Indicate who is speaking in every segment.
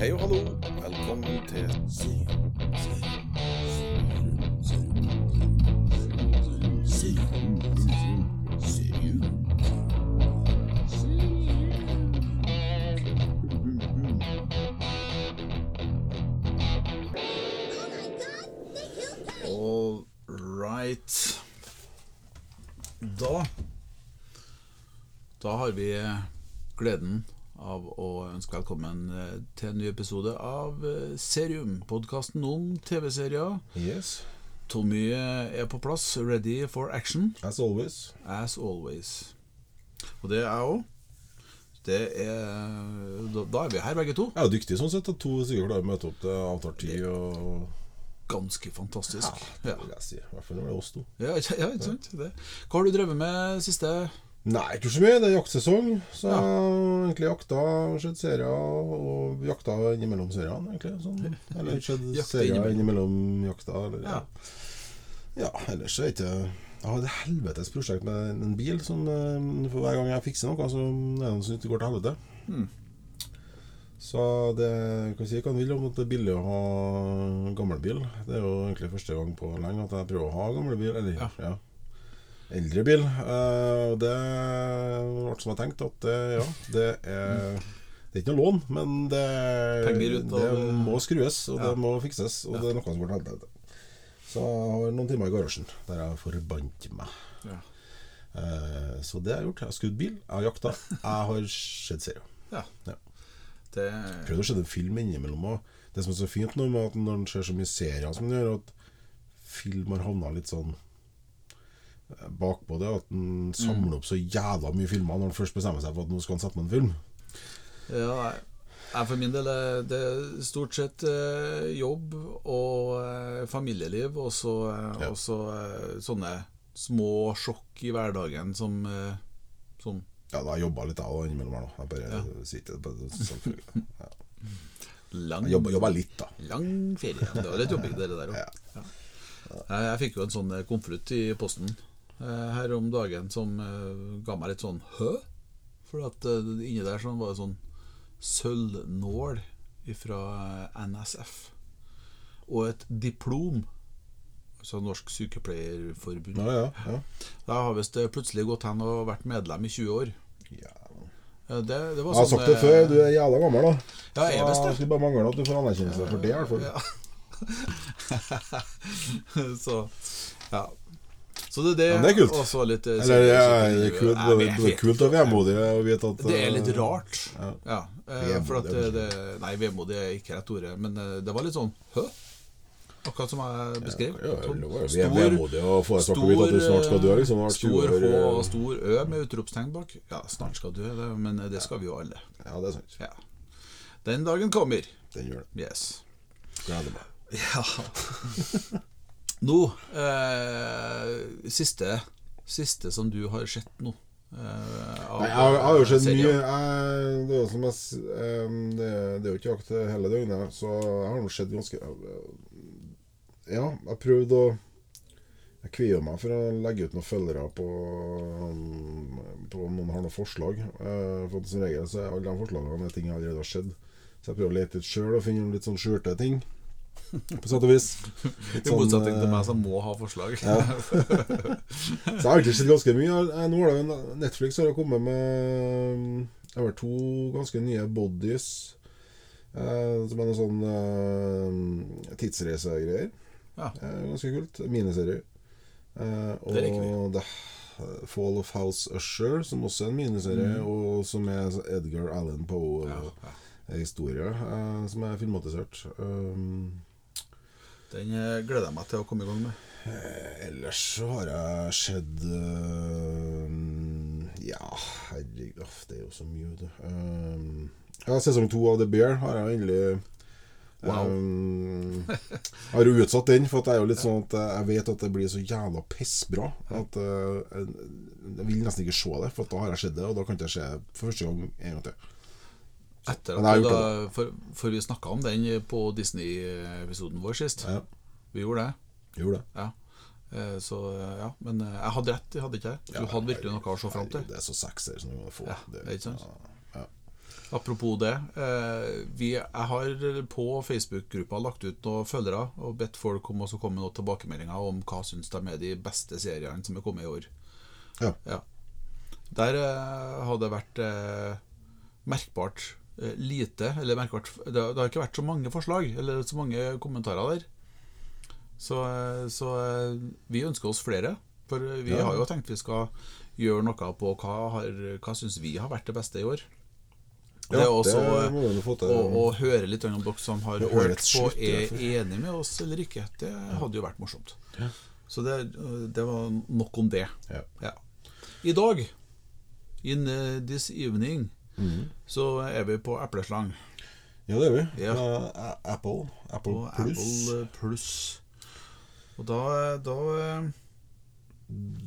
Speaker 1: Hei og hallo, velkommen til All right. Da Da har vi gleden av å ønske velkommen eh, til en ny episode av eh, Serium, podkasten om TV-serier.
Speaker 2: Yes,
Speaker 1: Tommy er på plass, ready for action,
Speaker 2: as always.
Speaker 1: as always. Og det er jeg òg. Det er da, da er vi her, begge to.
Speaker 2: Jeg er dyktig sånn sett at to stykker klarer å møte opp til avtalt tid. Og...
Speaker 1: Ganske fantastisk. Ja, Det
Speaker 2: vil jeg si. I hvert fall når det er oss to.
Speaker 1: ja, ja ikke sant? Det. Hva har du drevet med siste
Speaker 2: Nei, ikke så mye. Det er jaktsesong. Så jeg har egentlig jakta, sett serier og jakta innimellom seriene, egentlig. Sånn. Eller sett serier
Speaker 1: innimellom.
Speaker 2: jakta. Eller,
Speaker 1: Ja.
Speaker 2: ja. ellers er ikke Jeg har et helvetes prosjekt med en bil som eh, for hver gang jeg fikser noe, så er det noe som ikke går til helvete.
Speaker 1: Hmm.
Speaker 2: Så det kan si hva en vil om at det er billig å ha gammelbil. Det er jo egentlig første gang på lenge at jeg prøver å ha gamlebil. Eller
Speaker 1: Ja.
Speaker 2: ja. Eldre bil. Det ble som jeg tenkte, at det, ja, det er det er ikke noe lån, men det,
Speaker 1: ut
Speaker 2: det må skrues, og
Speaker 1: Ja.
Speaker 2: det må fikses. Og
Speaker 1: Ja.
Speaker 2: det er noe som går til helvete. Så jeg har noen timer i garasjen der jeg forbandt meg.
Speaker 1: Ja.
Speaker 2: Uh, Så det har jeg gjort. Jeg har skutt bil, jeg har jakta, jeg har sett serier.
Speaker 1: Ja.
Speaker 2: Ja.
Speaker 1: Det
Speaker 2: Prøvd å se en film innimellom òg. Det som er så fint nå med at når en ser så mye serier som en gjør, at film har havna litt sånn bakpå det. At han samler opp så jævla mye filmer når han først bestemmer seg for at nå skal han sette på en film.
Speaker 1: Ja, nei. Nei, for min del er det stort sett eh, jobb og eh, familieliv, og så eh,
Speaker 2: Ja.
Speaker 1: eh, sånne små sjokk i hverdagen som, eh, som
Speaker 2: Ja, da har jeg jobba litt jeg òg innimellom her nå. Jeg bare
Speaker 1: Ja.
Speaker 2: sitter på selvfølgelig. Ja.
Speaker 1: lang,
Speaker 2: Jeg jobber litt, da.
Speaker 1: lang ferie. Det var litt jobbing, det der òg.
Speaker 2: Ja.
Speaker 1: Jeg, fikk jo en sånn eh, konvolutt i posten her om dagen som eh, ga meg litt sånn Hø? For at eh, inni der sånn var det sånn sølvnål fra NSF. Og et diplom. Altså Norsk Sykepleierforbund.
Speaker 2: Ja, ja, ja.
Speaker 1: Da har visst eh, plutselig gått hen og vært medlem i 20 år.
Speaker 2: ja.
Speaker 1: Eh, Det, det var
Speaker 2: Jeg har
Speaker 1: sånn,
Speaker 2: sagt det
Speaker 1: eh,
Speaker 2: før, du er jævla gammel, da.
Speaker 1: Ja, jeg
Speaker 2: Så
Speaker 1: det.
Speaker 2: skulle bare mangle at du får anerkjennelse for det, i hvert fall.
Speaker 1: Ja. så ja. Så det er det.
Speaker 2: Ja, det er kult.
Speaker 1: Også litt så,
Speaker 2: Eller ja, det er kult, det er- det er kult og vemodig å vite at
Speaker 1: Det er litt
Speaker 2: eh,
Speaker 1: rart.
Speaker 2: Ja.
Speaker 1: Ja. eh, For at det, det Nei, vemodig er ikke rett ordet, men eh, det var litt sånn Hø? Akkurat som jeg beskrev.
Speaker 2: Ja, ja,
Speaker 1: Sånn
Speaker 2: det var jo
Speaker 1: stor-
Speaker 2: vemodig å få sagt å vite at du snart skal dø. Liksom,
Speaker 1: Stor H
Speaker 2: eh,
Speaker 1: og stor Ø med utropstegn bak. Ja, snart skal dø, det, men det skal vi jo alle.
Speaker 2: Ja, det er sant.
Speaker 1: Ja. Den dagen kommer.
Speaker 2: Den gjør det.
Speaker 1: Yes.
Speaker 2: Gleder meg.
Speaker 1: Ja Nå eh, siste, siste som du har sett nå. Eh, av-
Speaker 2: Nei, jeg, har- jeg har jo sett mye jeg, Det er jo som jeg det, det er jo ikke jakt hele døgnet, så jeg har nå sett ganske Ja, jeg prøvde å Jeg kvier meg for å legge ut noen følgere på, på om noen har noen forslag. Eh, For som regel så er alle de forslagene ting jeg allerede har sett. Så jeg prøver å lete ut sjøl og finne litt sånn skjulte ting. På sett og vis. Sånn,
Speaker 1: I motsetning til
Speaker 2: eh,
Speaker 1: meg som må ha forslag.
Speaker 2: Så jeg har egentlig sett ganske mye. Eh, Nå har det Netflix har kommet med jeg har to ganske nye bodies. Eh, som er noen sånn eh, tidsreisegreier.
Speaker 1: Ja.
Speaker 2: Eh, ganske kult. Miniserie. Eh, og
Speaker 1: Det liker vi.
Speaker 2: Fall of House Usher, som også er en miniserie, og som er Edgar Allan
Speaker 1: Poe. Ja, ja.
Speaker 2: Poe-historie, eh, som er filmatisert. Um,
Speaker 1: Den eh, gleder jeg meg til å komme i gang med.
Speaker 2: Eh, Ellers så har jeg sett uh, Ja, herregud Det er jo så mye, vet du. Um, ja, sesong to av The Bear har jeg endelig
Speaker 1: Wow.
Speaker 2: Um, jeg har jo utsatt den, for at jeg er jo litt sånn at jeg vet at det blir så jævla pissbra. At jeg, jeg vil nesten ikke se det, for da har jeg sett det, og da kan ikke jeg se for første gang en gang til.
Speaker 1: Etter at da, for, for vi snakka om den på Disney-episoden vår sist.
Speaker 2: Ja,
Speaker 1: Vi gjorde det.
Speaker 2: gjorde det.
Speaker 1: Ja. Eh, Så ja, Men eh, jeg hadde rett, jeg hadde ikke jeg? Du
Speaker 2: Ja,
Speaker 1: hadde virkelig noe å se fram til?
Speaker 2: Det er så sexer som du må få.
Speaker 1: Ja, det er ikke sant?
Speaker 2: Ja.
Speaker 1: Apropos det. Eh, vi, jeg har på Facebook-gruppa lagt ut noen følgere og bedt folk om å komme med noen tilbakemeldinger om hva syns de er de beste seriene som er kommet i år.
Speaker 2: Ja.
Speaker 1: Ja. Der har det vært merkbart lite Eller merkbart det, har ikke vært så mange forslag eller så mange kommentarer der. Så, eh, så eh, vi ønsker oss flere. For vi
Speaker 2: Ja.
Speaker 1: har jo tenkt vi skal gjøre noe på hva, har, hva syns vi har vært det beste i år. Og det er også
Speaker 2: det
Speaker 1: eh, å, å høre litt om dere som har hørt på, er enig med oss eller ikke. Det hadde jo vært morsomt.
Speaker 2: Ja.
Speaker 1: Så det, det var nok om det.
Speaker 2: Ja.
Speaker 1: Ja. I dag, in this evening,
Speaker 2: Mhm.
Speaker 1: så er vi på epleslang.
Speaker 2: Ja, det er vi.
Speaker 1: Ja.
Speaker 2: Apple. Apple
Speaker 1: pluss.
Speaker 2: Plus.
Speaker 1: Apple Plus. Og da, da eh,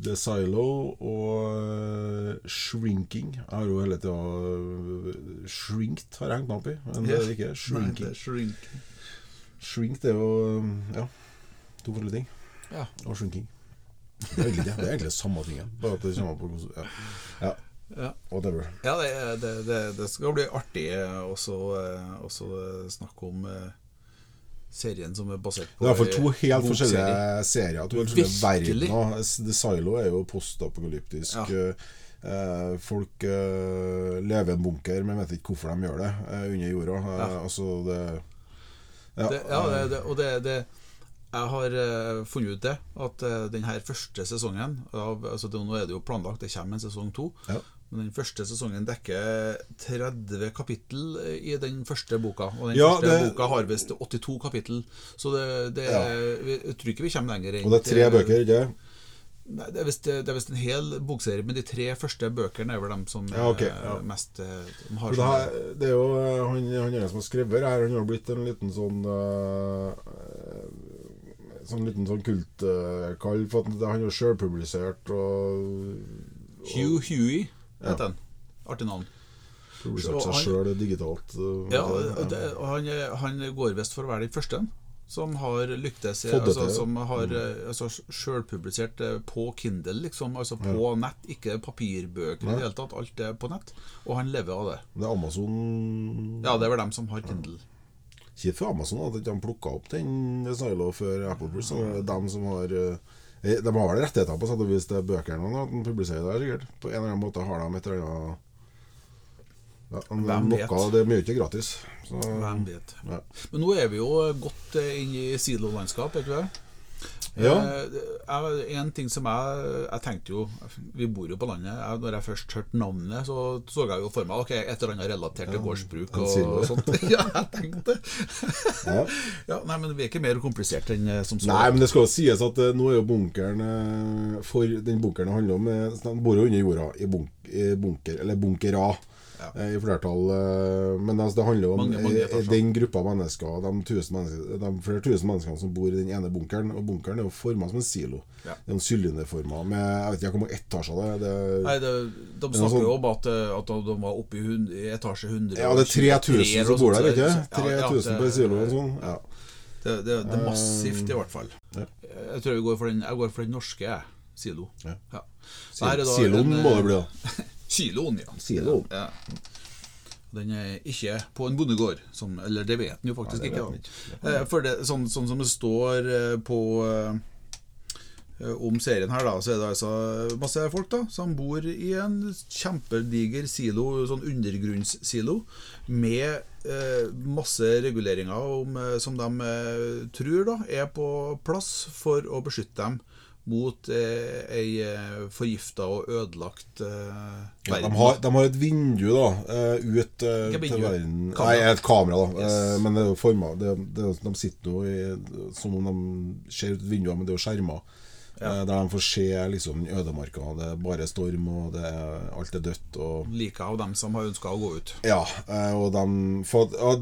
Speaker 2: The Silo og eh, Shrinking. Jeg har jo hele tida Shrinked har jeg hengt meg opp i, men det er det ikke.
Speaker 1: Nei,
Speaker 2: Shrinking.
Speaker 1: shrinking.
Speaker 2: Shrink det er jo Ja, to forskjellige ting.
Speaker 1: Ja.
Speaker 2: Og shrinking. Det er egentlig, det er egentlig samme tingen. Bare at det kommer på ja. ja.
Speaker 1: Ja.
Speaker 2: Whatever.
Speaker 1: Ja, det, det, det, det skal bli artig også, eh, også snakke om eh, serien som er basert på
Speaker 2: Det er i hvert fall to
Speaker 1: eh,
Speaker 2: helt forskjellige serier. To helt forskjellige verdener. The Silo er jo postapokalyptisk.
Speaker 1: Ja.
Speaker 2: Eh, folk eh, lever i en bunker, men vet ikke hvorfor de gjør det, eh, under jorda. Eh,
Speaker 1: Ja.
Speaker 2: Altså, det Ja,
Speaker 1: ja, det,
Speaker 2: eh,
Speaker 1: det, og det, Jeg har eh, funnet ut det, at uh, den første sesongen av, altså det, Nå er det jo planlagt, det kommer en sesong to.
Speaker 2: Ja.
Speaker 1: Men den første sesongen dekker 30 kapittel i den første boka. Og den
Speaker 2: Ja,
Speaker 1: første
Speaker 2: det-
Speaker 1: boka har visst 82 kapittel. Så det, det
Speaker 2: Ja.
Speaker 1: vi- Jeg tror ikke vi kommer lenger Inn.
Speaker 2: Og det er tre bøker, ikke
Speaker 1: Nei, det er visst en hel bokserie, men de tre første bøkene er vel dem som
Speaker 2: Ja, ok,
Speaker 1: er
Speaker 2: ja.
Speaker 1: mest eh, de har
Speaker 2: det, her, det er jo eh, han, han som har skrevet her, han har blitt en liten sånn uh, Sånn liten sånn kultkall. For han har sjølpublisert og, og
Speaker 1: Hugh Huey
Speaker 2: Ja.
Speaker 1: heter han. Artig navn.
Speaker 2: publisert seg sjøl digitalt. eh,
Speaker 1: Ja,
Speaker 2: ja.
Speaker 1: det, og han, han går visst for å være den første som har lyktes altså. Som har eh, altså, sjølpublisert eh, på Kindle, liksom. Altså på nett, ikke papirbøker i det hele tatt. Alt er på nett. Og han lever av det.
Speaker 2: Det er Amazon
Speaker 1: Ja, det er vel dem som har Kindle.
Speaker 2: Kjipt for Amazon at de ikke plukka opp den Silo før Apple Plus. Det er dem som har eh, De har vel rettigheter på sett og vis til bøkene, eller at de publiserer det, sikkert. På en eller annen måte har de et eller annet ja, noe? Det er mye ikke gratis. Så,
Speaker 1: Hvem vet.
Speaker 2: ja.
Speaker 1: Men nå er vi jo godt eh, inn i silolandskap, er ikke det?
Speaker 2: Ja.
Speaker 1: Eh, jeg- en ting som jeg Jeg tenkte jo Vi bor jo på landet. Jeg, når jeg først hørte navnet, så så jeg jo for meg Ok, et eller annet relatert til gårdsbruk og,
Speaker 2: og,
Speaker 1: sånt. Ja, jeg tenkte
Speaker 2: Ja.
Speaker 1: ja, Nei, men vi er ikke mer komplisert enn eh, som så.
Speaker 2: Nei, men det skal jo sies at eh, nå er jo bunkeren For den bunkeren det handler om Den bor jo under jorda i, bunk, i bunker, eller bunkera
Speaker 1: Ja.
Speaker 2: eh, i flertall. eh, Men altså, det handler jo om
Speaker 1: Mange, mange
Speaker 2: eh, den gruppa mennesker, de, tusen mennesker, de flere tusen menneskene som bor i den ene bunkeren. Og bunkeren er jo forma som en silo.
Speaker 1: Ja.
Speaker 2: Det er en sylinderforma med Jeg vet ikke hvor mange etasjer det er. Det,
Speaker 1: Nei, det, de snakker
Speaker 2: sånn-
Speaker 1: jo om at, at de var oppe i, hund, i etasje 100
Speaker 2: ja, det er 3000 som bor der, ikke
Speaker 1: Ja, ja,
Speaker 2: 3000 på en silo og sånn. Ja.
Speaker 1: Det, det, det er massivt, i hvert fall.
Speaker 2: Ja.
Speaker 1: Jeg tror jeg går for den, jeg går for den norske jeg. silo.
Speaker 2: Ja.
Speaker 1: Da
Speaker 2: Siloen må det bli, da.
Speaker 1: Siloen, ja.
Speaker 2: Siloen.
Speaker 1: Ja. Den er ikke på en bondegård, som, eller det vet den jo faktisk
Speaker 2: ja,
Speaker 1: ikke. da. Eh, For det, sånn, sånn som det står eh, på eh, om serien her, da, så er det altså masse folk da som bor i en kjempediger silo, sånn undergrunnssilo, med eh, masse reguleringer om, som de eh, tror da er på plass for å beskytte dem mot eh, ei eh, forgifta og ødelagt eh,
Speaker 2: Ja, de,
Speaker 1: verden.
Speaker 2: har, de har et vindu da eh, ut eh, til verden. Nei, et kamera, da.
Speaker 1: Yes.
Speaker 2: Eh, men det er jo forma De sitter jo i, som om de ser ut vinduer, men det er jo skjermer. Eh, der de får se liksom, ødemarka. Det er bare storm, og det er, alt er dødt. Og,
Speaker 1: Like av dem som har ønska å gå ut.
Speaker 2: ja, eh, og de for, ja,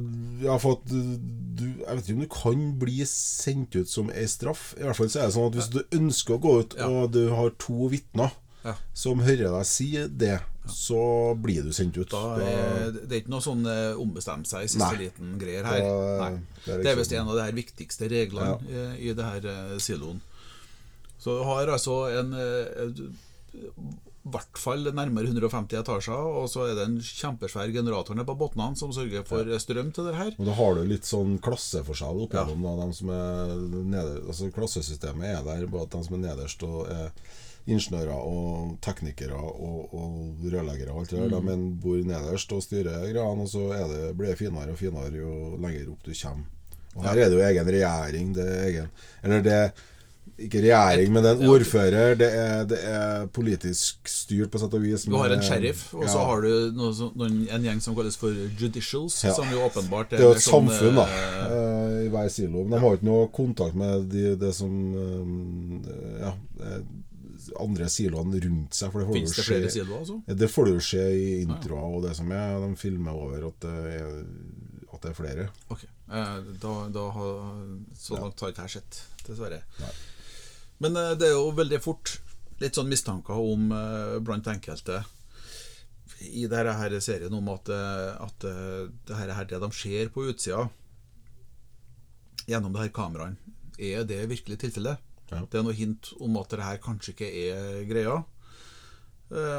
Speaker 2: ja, for at du Jeg vet ikke om du kan bli sendt ut som ei straff. I hvert fall så er det sånn at hvis du ønsker å gå ut,
Speaker 1: Ja.
Speaker 2: og du har to vitner
Speaker 1: Ja.
Speaker 2: som hører deg si det, så blir du sendt ut.
Speaker 1: Da er, det er ikke noe sånn eh, ombestemme seg i siste
Speaker 2: Nei.
Speaker 1: liten greier her.
Speaker 2: Da- det er liksom-
Speaker 1: visst en av de her viktigste reglene eh, i det her siloen. Så du har altså en i hvert fall nærmere 150 etasjer, og så er det en kjempesvær generator nede på bunnen som sørger for strøm til det her.
Speaker 2: Og da har du litt sånn klasseforskjell opp
Speaker 1: Ja.
Speaker 2: igjennom da, dem som er nederst. altså Klassesystemet er der, bare at de som er nederst og er ingeniører og teknikere og, og rørleggere og alt det der,
Speaker 1: Mm.
Speaker 2: de bor nederst og styrer greiene, og så er det, blir det finere og finere jo lenger opp du kommer. Og her er det jo egen regjering. Det er egen Eller det ikke regjering, men det er en ordfører. Det er, det er politisk styrt, på sett og vis.
Speaker 1: Du har en sheriff, og så
Speaker 2: Ja.
Speaker 1: har du noe, noen, en gjeng som kalles for judicials,
Speaker 2: Ja.
Speaker 1: som jo åpenbart er
Speaker 2: Det er jo et
Speaker 1: sånn,
Speaker 2: samfunn, da,
Speaker 1: eh,
Speaker 2: eh, i hver silo. Men de har ikke noe kontakt med de, det som eh, Ja, andre siloene rundt seg. For det jo
Speaker 1: det flere siloer, altså?
Speaker 2: Det får du jo se i introer og det som er. De filmer over at det er, at det er flere.
Speaker 1: Ok, eh, da, da har, Så langt har ikke jeg sett, dessverre.
Speaker 2: Nei.
Speaker 1: Men eh, det er jo veldig fort litt sånn mistanker om eh, blant enkelte i denne her serien om at, eh, at det her, her det de ser på utsida gjennom det her kameraene, er det virkelig tilfellet?
Speaker 2: Ja.
Speaker 1: Det er noe hint om at det her kanskje ikke er greia.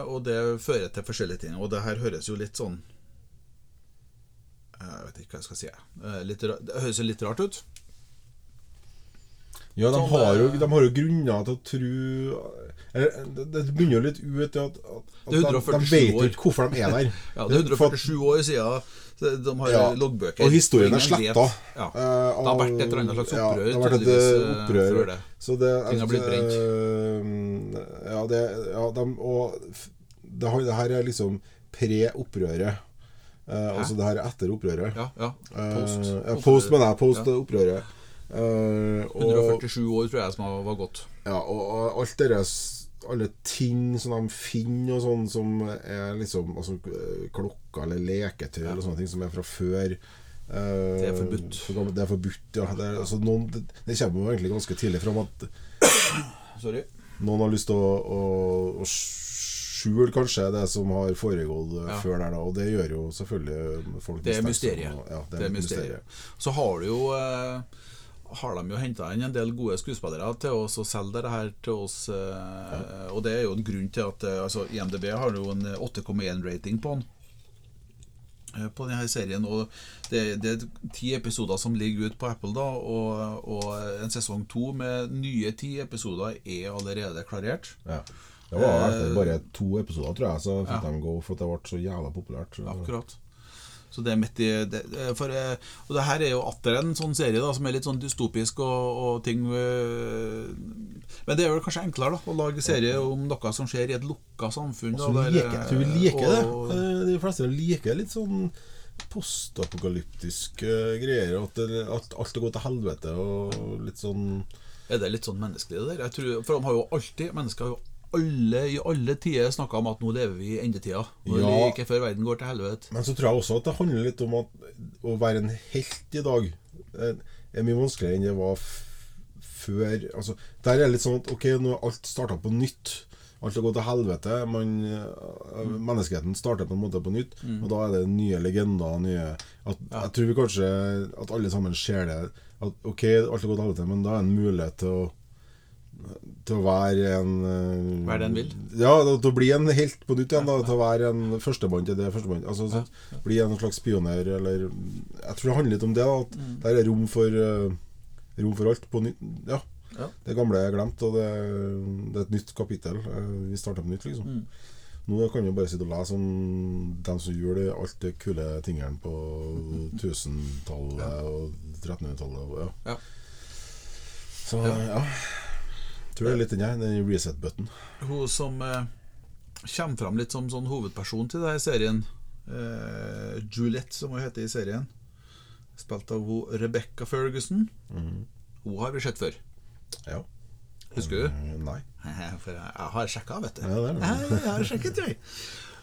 Speaker 1: Og det fører til forskjellige ting. Og det her høres jo litt sånn Jeg vet ikke hva jeg skal si. Litt, det høres jo litt rart ut.
Speaker 2: Ja, de
Speaker 1: Sånn,
Speaker 2: har, jo,
Speaker 1: eh,
Speaker 2: de har jo grunner til å tro det, det begynner jo litt ut i at, at, at de, de vet jo ikke hvorfor de er der.
Speaker 1: Ja, det er 147 år siden de har
Speaker 2: Ja,
Speaker 1: loggbøker.
Speaker 2: Og historien er sletta.
Speaker 1: Ja. Det har vært et eller annet slags opprør,
Speaker 2: Ja, det har vært et eh,
Speaker 1: eh,
Speaker 2: opprør.
Speaker 1: før det.
Speaker 2: Så det,
Speaker 1: Ting har blitt brent.
Speaker 2: eh, Ja, det, ja de, og det, har- det her er liksom pre-opprøret. Eh, altså det her er etter opprøret.
Speaker 1: Ja, ja.
Speaker 2: Post.
Speaker 1: Post.
Speaker 2: ja, post, mener jeg. Post
Speaker 1: Ja.
Speaker 2: opprøret. Eh, og,
Speaker 1: 147 år tror jeg som var gått.
Speaker 2: ja, og, alt deres alle ting som de finner og sånn som er liksom altså, Klokka eller leketøy eller sånne ting som er fra før. Uh,
Speaker 1: Det er forbudt.
Speaker 2: Det er forbudt, ja. Det, er, altså, noen, det, det kommer jo egentlig ganske tidlig fram at
Speaker 1: Sorry.
Speaker 2: noen har lyst til å, å, å skjule kanskje det som har foregått eh,
Speaker 1: Ja.
Speaker 2: før der, da. Og det gjør jo selvfølgelig folk
Speaker 1: Det er mysteriet.
Speaker 2: Ja, det
Speaker 1: Det
Speaker 2: er,
Speaker 1: er
Speaker 2: mysteriet.
Speaker 1: mysteriet. Så har du jo eh, har de jo henta inn en del gode skuespillere til oss og selger det her til oss. eh, Og det er jo en grunn til at eh, altså, IMDb har jo en 8,1-rating på den. eh, På denne serien Og det, det er ti episoder som ligger ute på Apple, da og, og en sesong to med nye ti episoder er allerede klarert.
Speaker 2: Ja. Det var bare to episoder, tror jeg, så fikk
Speaker 1: ja.
Speaker 2: de gå for at det ble så jævla populært.
Speaker 1: Akkurat. Så det er midt i det, for, eh, Og det her er jo atter en sånn serie da som er litt sånn dystopisk og, og ting øh, Men det er vel kanskje enklere da å lage serie om noe som skjer i et lukka samfunn.
Speaker 2: Så
Speaker 1: da, der,
Speaker 2: liker, jeg tror vi liker det.
Speaker 1: og-
Speaker 2: Eh, De fleste liker litt sånn postapokalyptiske greier. At, det, at alt har gått til helvete og litt sånn
Speaker 1: Er det litt sånn menneskelig, det der? Jeg tror, for de har jo alltid Mennesker har jo alle, i alle tider snakka om at nå lever vi i endetida. Nå
Speaker 2: Ja.
Speaker 1: like før verden går til helvete.
Speaker 2: Men så tror jeg også at det handler litt om at å være en helt i dag eh, er mye vanskeligere enn det var før. Altså, der er det litt sånn at ok, nå er alt starta på nytt. Alt har gått til helvete. Man, mm. Menneskeheten starter på en måte på nytt, og da er det nye legender. Nye, at, Jeg tror vi kanskje at alle sammen ser det. At ok, alt har gått til helvete, men da er det en mulighet til å til å være en eh,
Speaker 1: det en vil?
Speaker 2: Ja, til å bli en helt på nytt igjen. Da, til å være en førstemann til det førstemann. Altså, så, Bli en slags pioner, eller Jeg tror det handler litt om det. Da, at
Speaker 1: Mm.
Speaker 2: Der er rom for eh, Rom for alt på nytt. Ja.
Speaker 1: Ja.
Speaker 2: Det gamle er glemt, og det, det er et nytt kapittel. Eh, Vi starter på nytt, liksom.
Speaker 1: Mm.
Speaker 2: Nå kan vi bare sitte og lese om dem som gjorde det- alt det kule tingene på 1000-tallet og 1300-tallet. Ja.
Speaker 1: Ja.
Speaker 2: Så ja. Tror det er litt den her, den reset-button.
Speaker 1: Hun som eh, kommer fram litt som sånn hovedperson til denne serien, eh, Juliette, som hun heter i serien, spilt av hun Rebecca Ferguson, hun har vi sett før.
Speaker 2: Ja.
Speaker 1: Husker du?
Speaker 2: Mm, Nei.
Speaker 1: For jeg jeg har sjekka, vet du.
Speaker 2: Ja, det er det.
Speaker 1: Jeg, jeg har sjekket, jeg.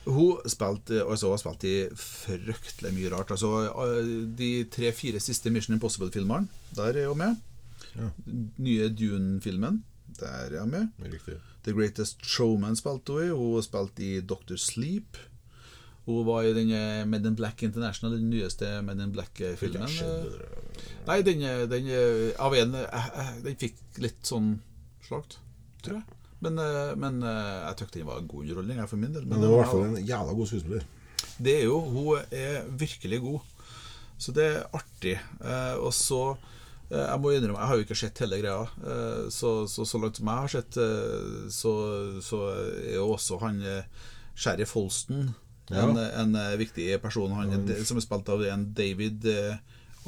Speaker 1: Hun spilte altså, har spilt i fryktelig mye rart. Altså, eh, de tre-fire siste Mission Impossible-filmene, der er hun med.
Speaker 2: Ja.
Speaker 1: Nye Dune-filmen, der er hun med.
Speaker 2: Riktig.
Speaker 1: The Greatest Showman spilte hun i. Hun spilte i Doctor Sleep. Hun var i den Men in Black International, den nyeste Men in Black-filmen. Nei, den, den av en Den fikk litt sånn slakt, tror jeg. Men, men jeg syntes den var en god underholdning, for min del.
Speaker 2: Men det var i hvert fall en jævla god skuespiller.
Speaker 1: Det er jo, hun er virkelig god. Så det er artig. Eh, og så Jeg må innrømme, jeg har jo ikke sett hele greia. Eh, så, så så langt som jeg har sett, eh, så, så er jo også han eh, Sheriff Holston
Speaker 2: Ja.
Speaker 1: en, en eh, viktig person. Han en, som er spilt av en David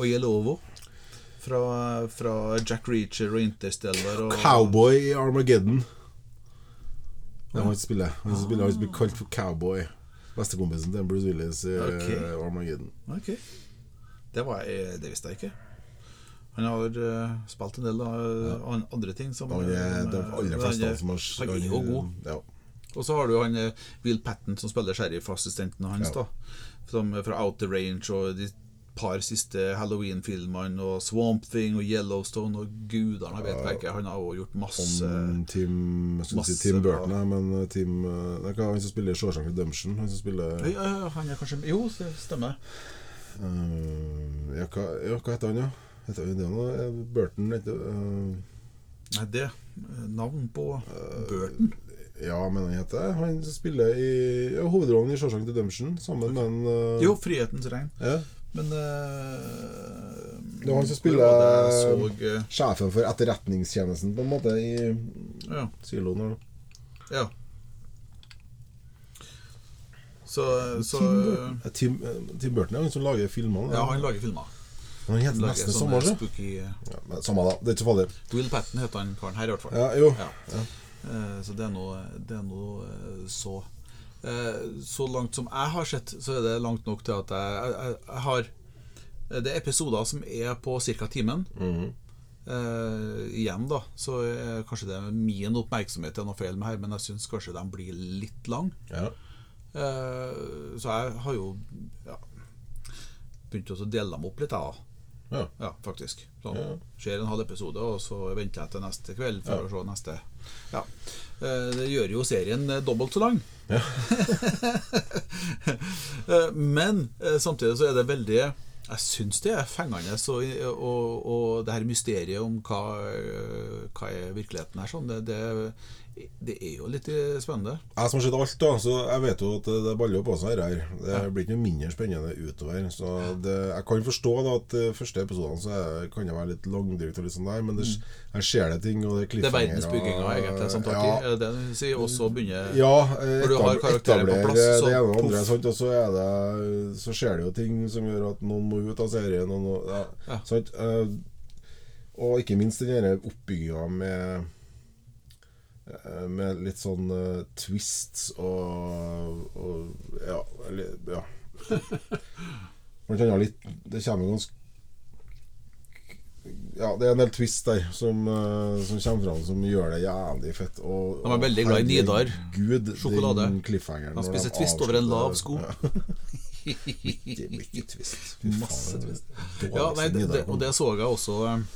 Speaker 1: Oyelovo. Fra, fra Jack Reacher og Interstellar. Og,
Speaker 2: Cowboy i Armageddon. Det må han spille spiller. Han spiller, han som blir kalt for Cowboy. Bestekompisen til Bruce Willis i
Speaker 1: Ok.
Speaker 2: eh, Armageddon.
Speaker 1: Okay. Det, var, jeg- det visste jeg ikke. Han har uh, spilt en del av ja. andre ting. Som,
Speaker 2: Han er de aller fleste
Speaker 1: han
Speaker 2: som har
Speaker 1: Han er jo god.
Speaker 2: Ja.
Speaker 1: Og så har du han eh, Will Patten som spiller sheriff-assistenten hans,
Speaker 2: Ja.
Speaker 1: da. Som er fra Outer Range og de par siste Halloween-filmene og Swamp Thing og Yellowstone og gudene jeg vet ikke. Han har også gjort masse
Speaker 2: Om Tim Jeg skulle si Tim. Burton, nei, men Tim eh, Det er han som spiller Shawshank Redemption. Han som spiller
Speaker 1: ja, Han er kanskje Jo, det stemmer.
Speaker 2: Uh, ja, hva, ja, hva heter han, ja? Heter jo det noe? Eh, Burton heter uh,
Speaker 1: Nei, det eh, Navn på Burton.
Speaker 2: Ja, men han heter Han spiller i ja, hovedrollen i Shawshank Redemption sammen med en uh,
Speaker 1: Jo, Frihetens regn.
Speaker 2: ja,
Speaker 1: Men uh,
Speaker 2: Det var han som spiller-
Speaker 1: så, uh,
Speaker 2: Sjefen for etterretningstjenesten, på en måte, i
Speaker 1: Ja.
Speaker 2: siloen
Speaker 1: ja. Så, så
Speaker 2: Tim, Burton. Eh, Tim, eh, Tim Burton er han som lager filmene.
Speaker 1: Ja, han lager filmer.
Speaker 2: Han heter nesten samme.
Speaker 1: spooky eh,
Speaker 2: Ja, men samme da, det er ikke farlig.
Speaker 1: Will Patten heter han karen her, i hvert fall.
Speaker 2: Ja, jo.
Speaker 1: Ja.
Speaker 2: Ja.
Speaker 1: Eh, Så det er noe, det er noe eh, så Så langt som jeg har sett, så er det langt nok til at jeg, jeg, jeg, har Det er episoder som er på ca. timen.
Speaker 2: Mhm.
Speaker 1: Eh, igjen, da, så er kanskje det er min oppmerksomhet er noe feil med her, men jeg syns kanskje de blir litt lang.
Speaker 2: Ja.
Speaker 1: Eh, så jeg har jo ja, begynt å dele dem opp litt, jeg, da.
Speaker 2: Ja.
Speaker 1: Ja, faktisk. Sånn,
Speaker 2: Ja.
Speaker 1: Ser en halv episode, og så venter jeg til neste kveld for å se neste. Ja. Eh, Det gjør jo serien eh, dobbelt så lang. Ja. Men eh, samtidig så er det veldig Jeg syns det er fengende, og, og, og det her mysteriet om hva, hva er virkeligheten her, sånn, det, det, det er jo litt eh, spennende.
Speaker 2: Jeg som har sett alt, da, så jeg vet jo at det baller på seg her. Det blir ikke noe mindre spennende utover. Så det, jeg kan forstå da at første episodene så kan det være litt langdrygt, og litt sånn der, men det, her skjer det ting. Og det er
Speaker 1: Mm. Det er verdensbygginga egentlig som tar
Speaker 2: ja,
Speaker 1: tid. Er det det du sier? Og så begynner
Speaker 2: Ja, eh,
Speaker 1: Når du har karakterer på plass, så
Speaker 2: det ene og andre,
Speaker 1: poff.
Speaker 2: sant? og så, er det, så skjer det jo ting som gjør at noen må ut av serien. Og, noe, ja,
Speaker 1: Ja.
Speaker 2: sant? Eh, og ikke minst den oppbygginga med eh, med litt sånn uh, twists og, og Ja. Eller, ja. Litt Det kommer ganske ja, det er en del twist der som, eh, som kommer fram som gjør det jævlig fett. Og,
Speaker 1: De er veldig glad i Nidar.
Speaker 2: Gud,
Speaker 1: Sjokolade. Han spiser
Speaker 2: de
Speaker 1: twist over en lav sko.
Speaker 2: Ja. mye, twist. Fy faen,
Speaker 1: Masse twist. Ja, nei, det, det, og det så jeg også eh,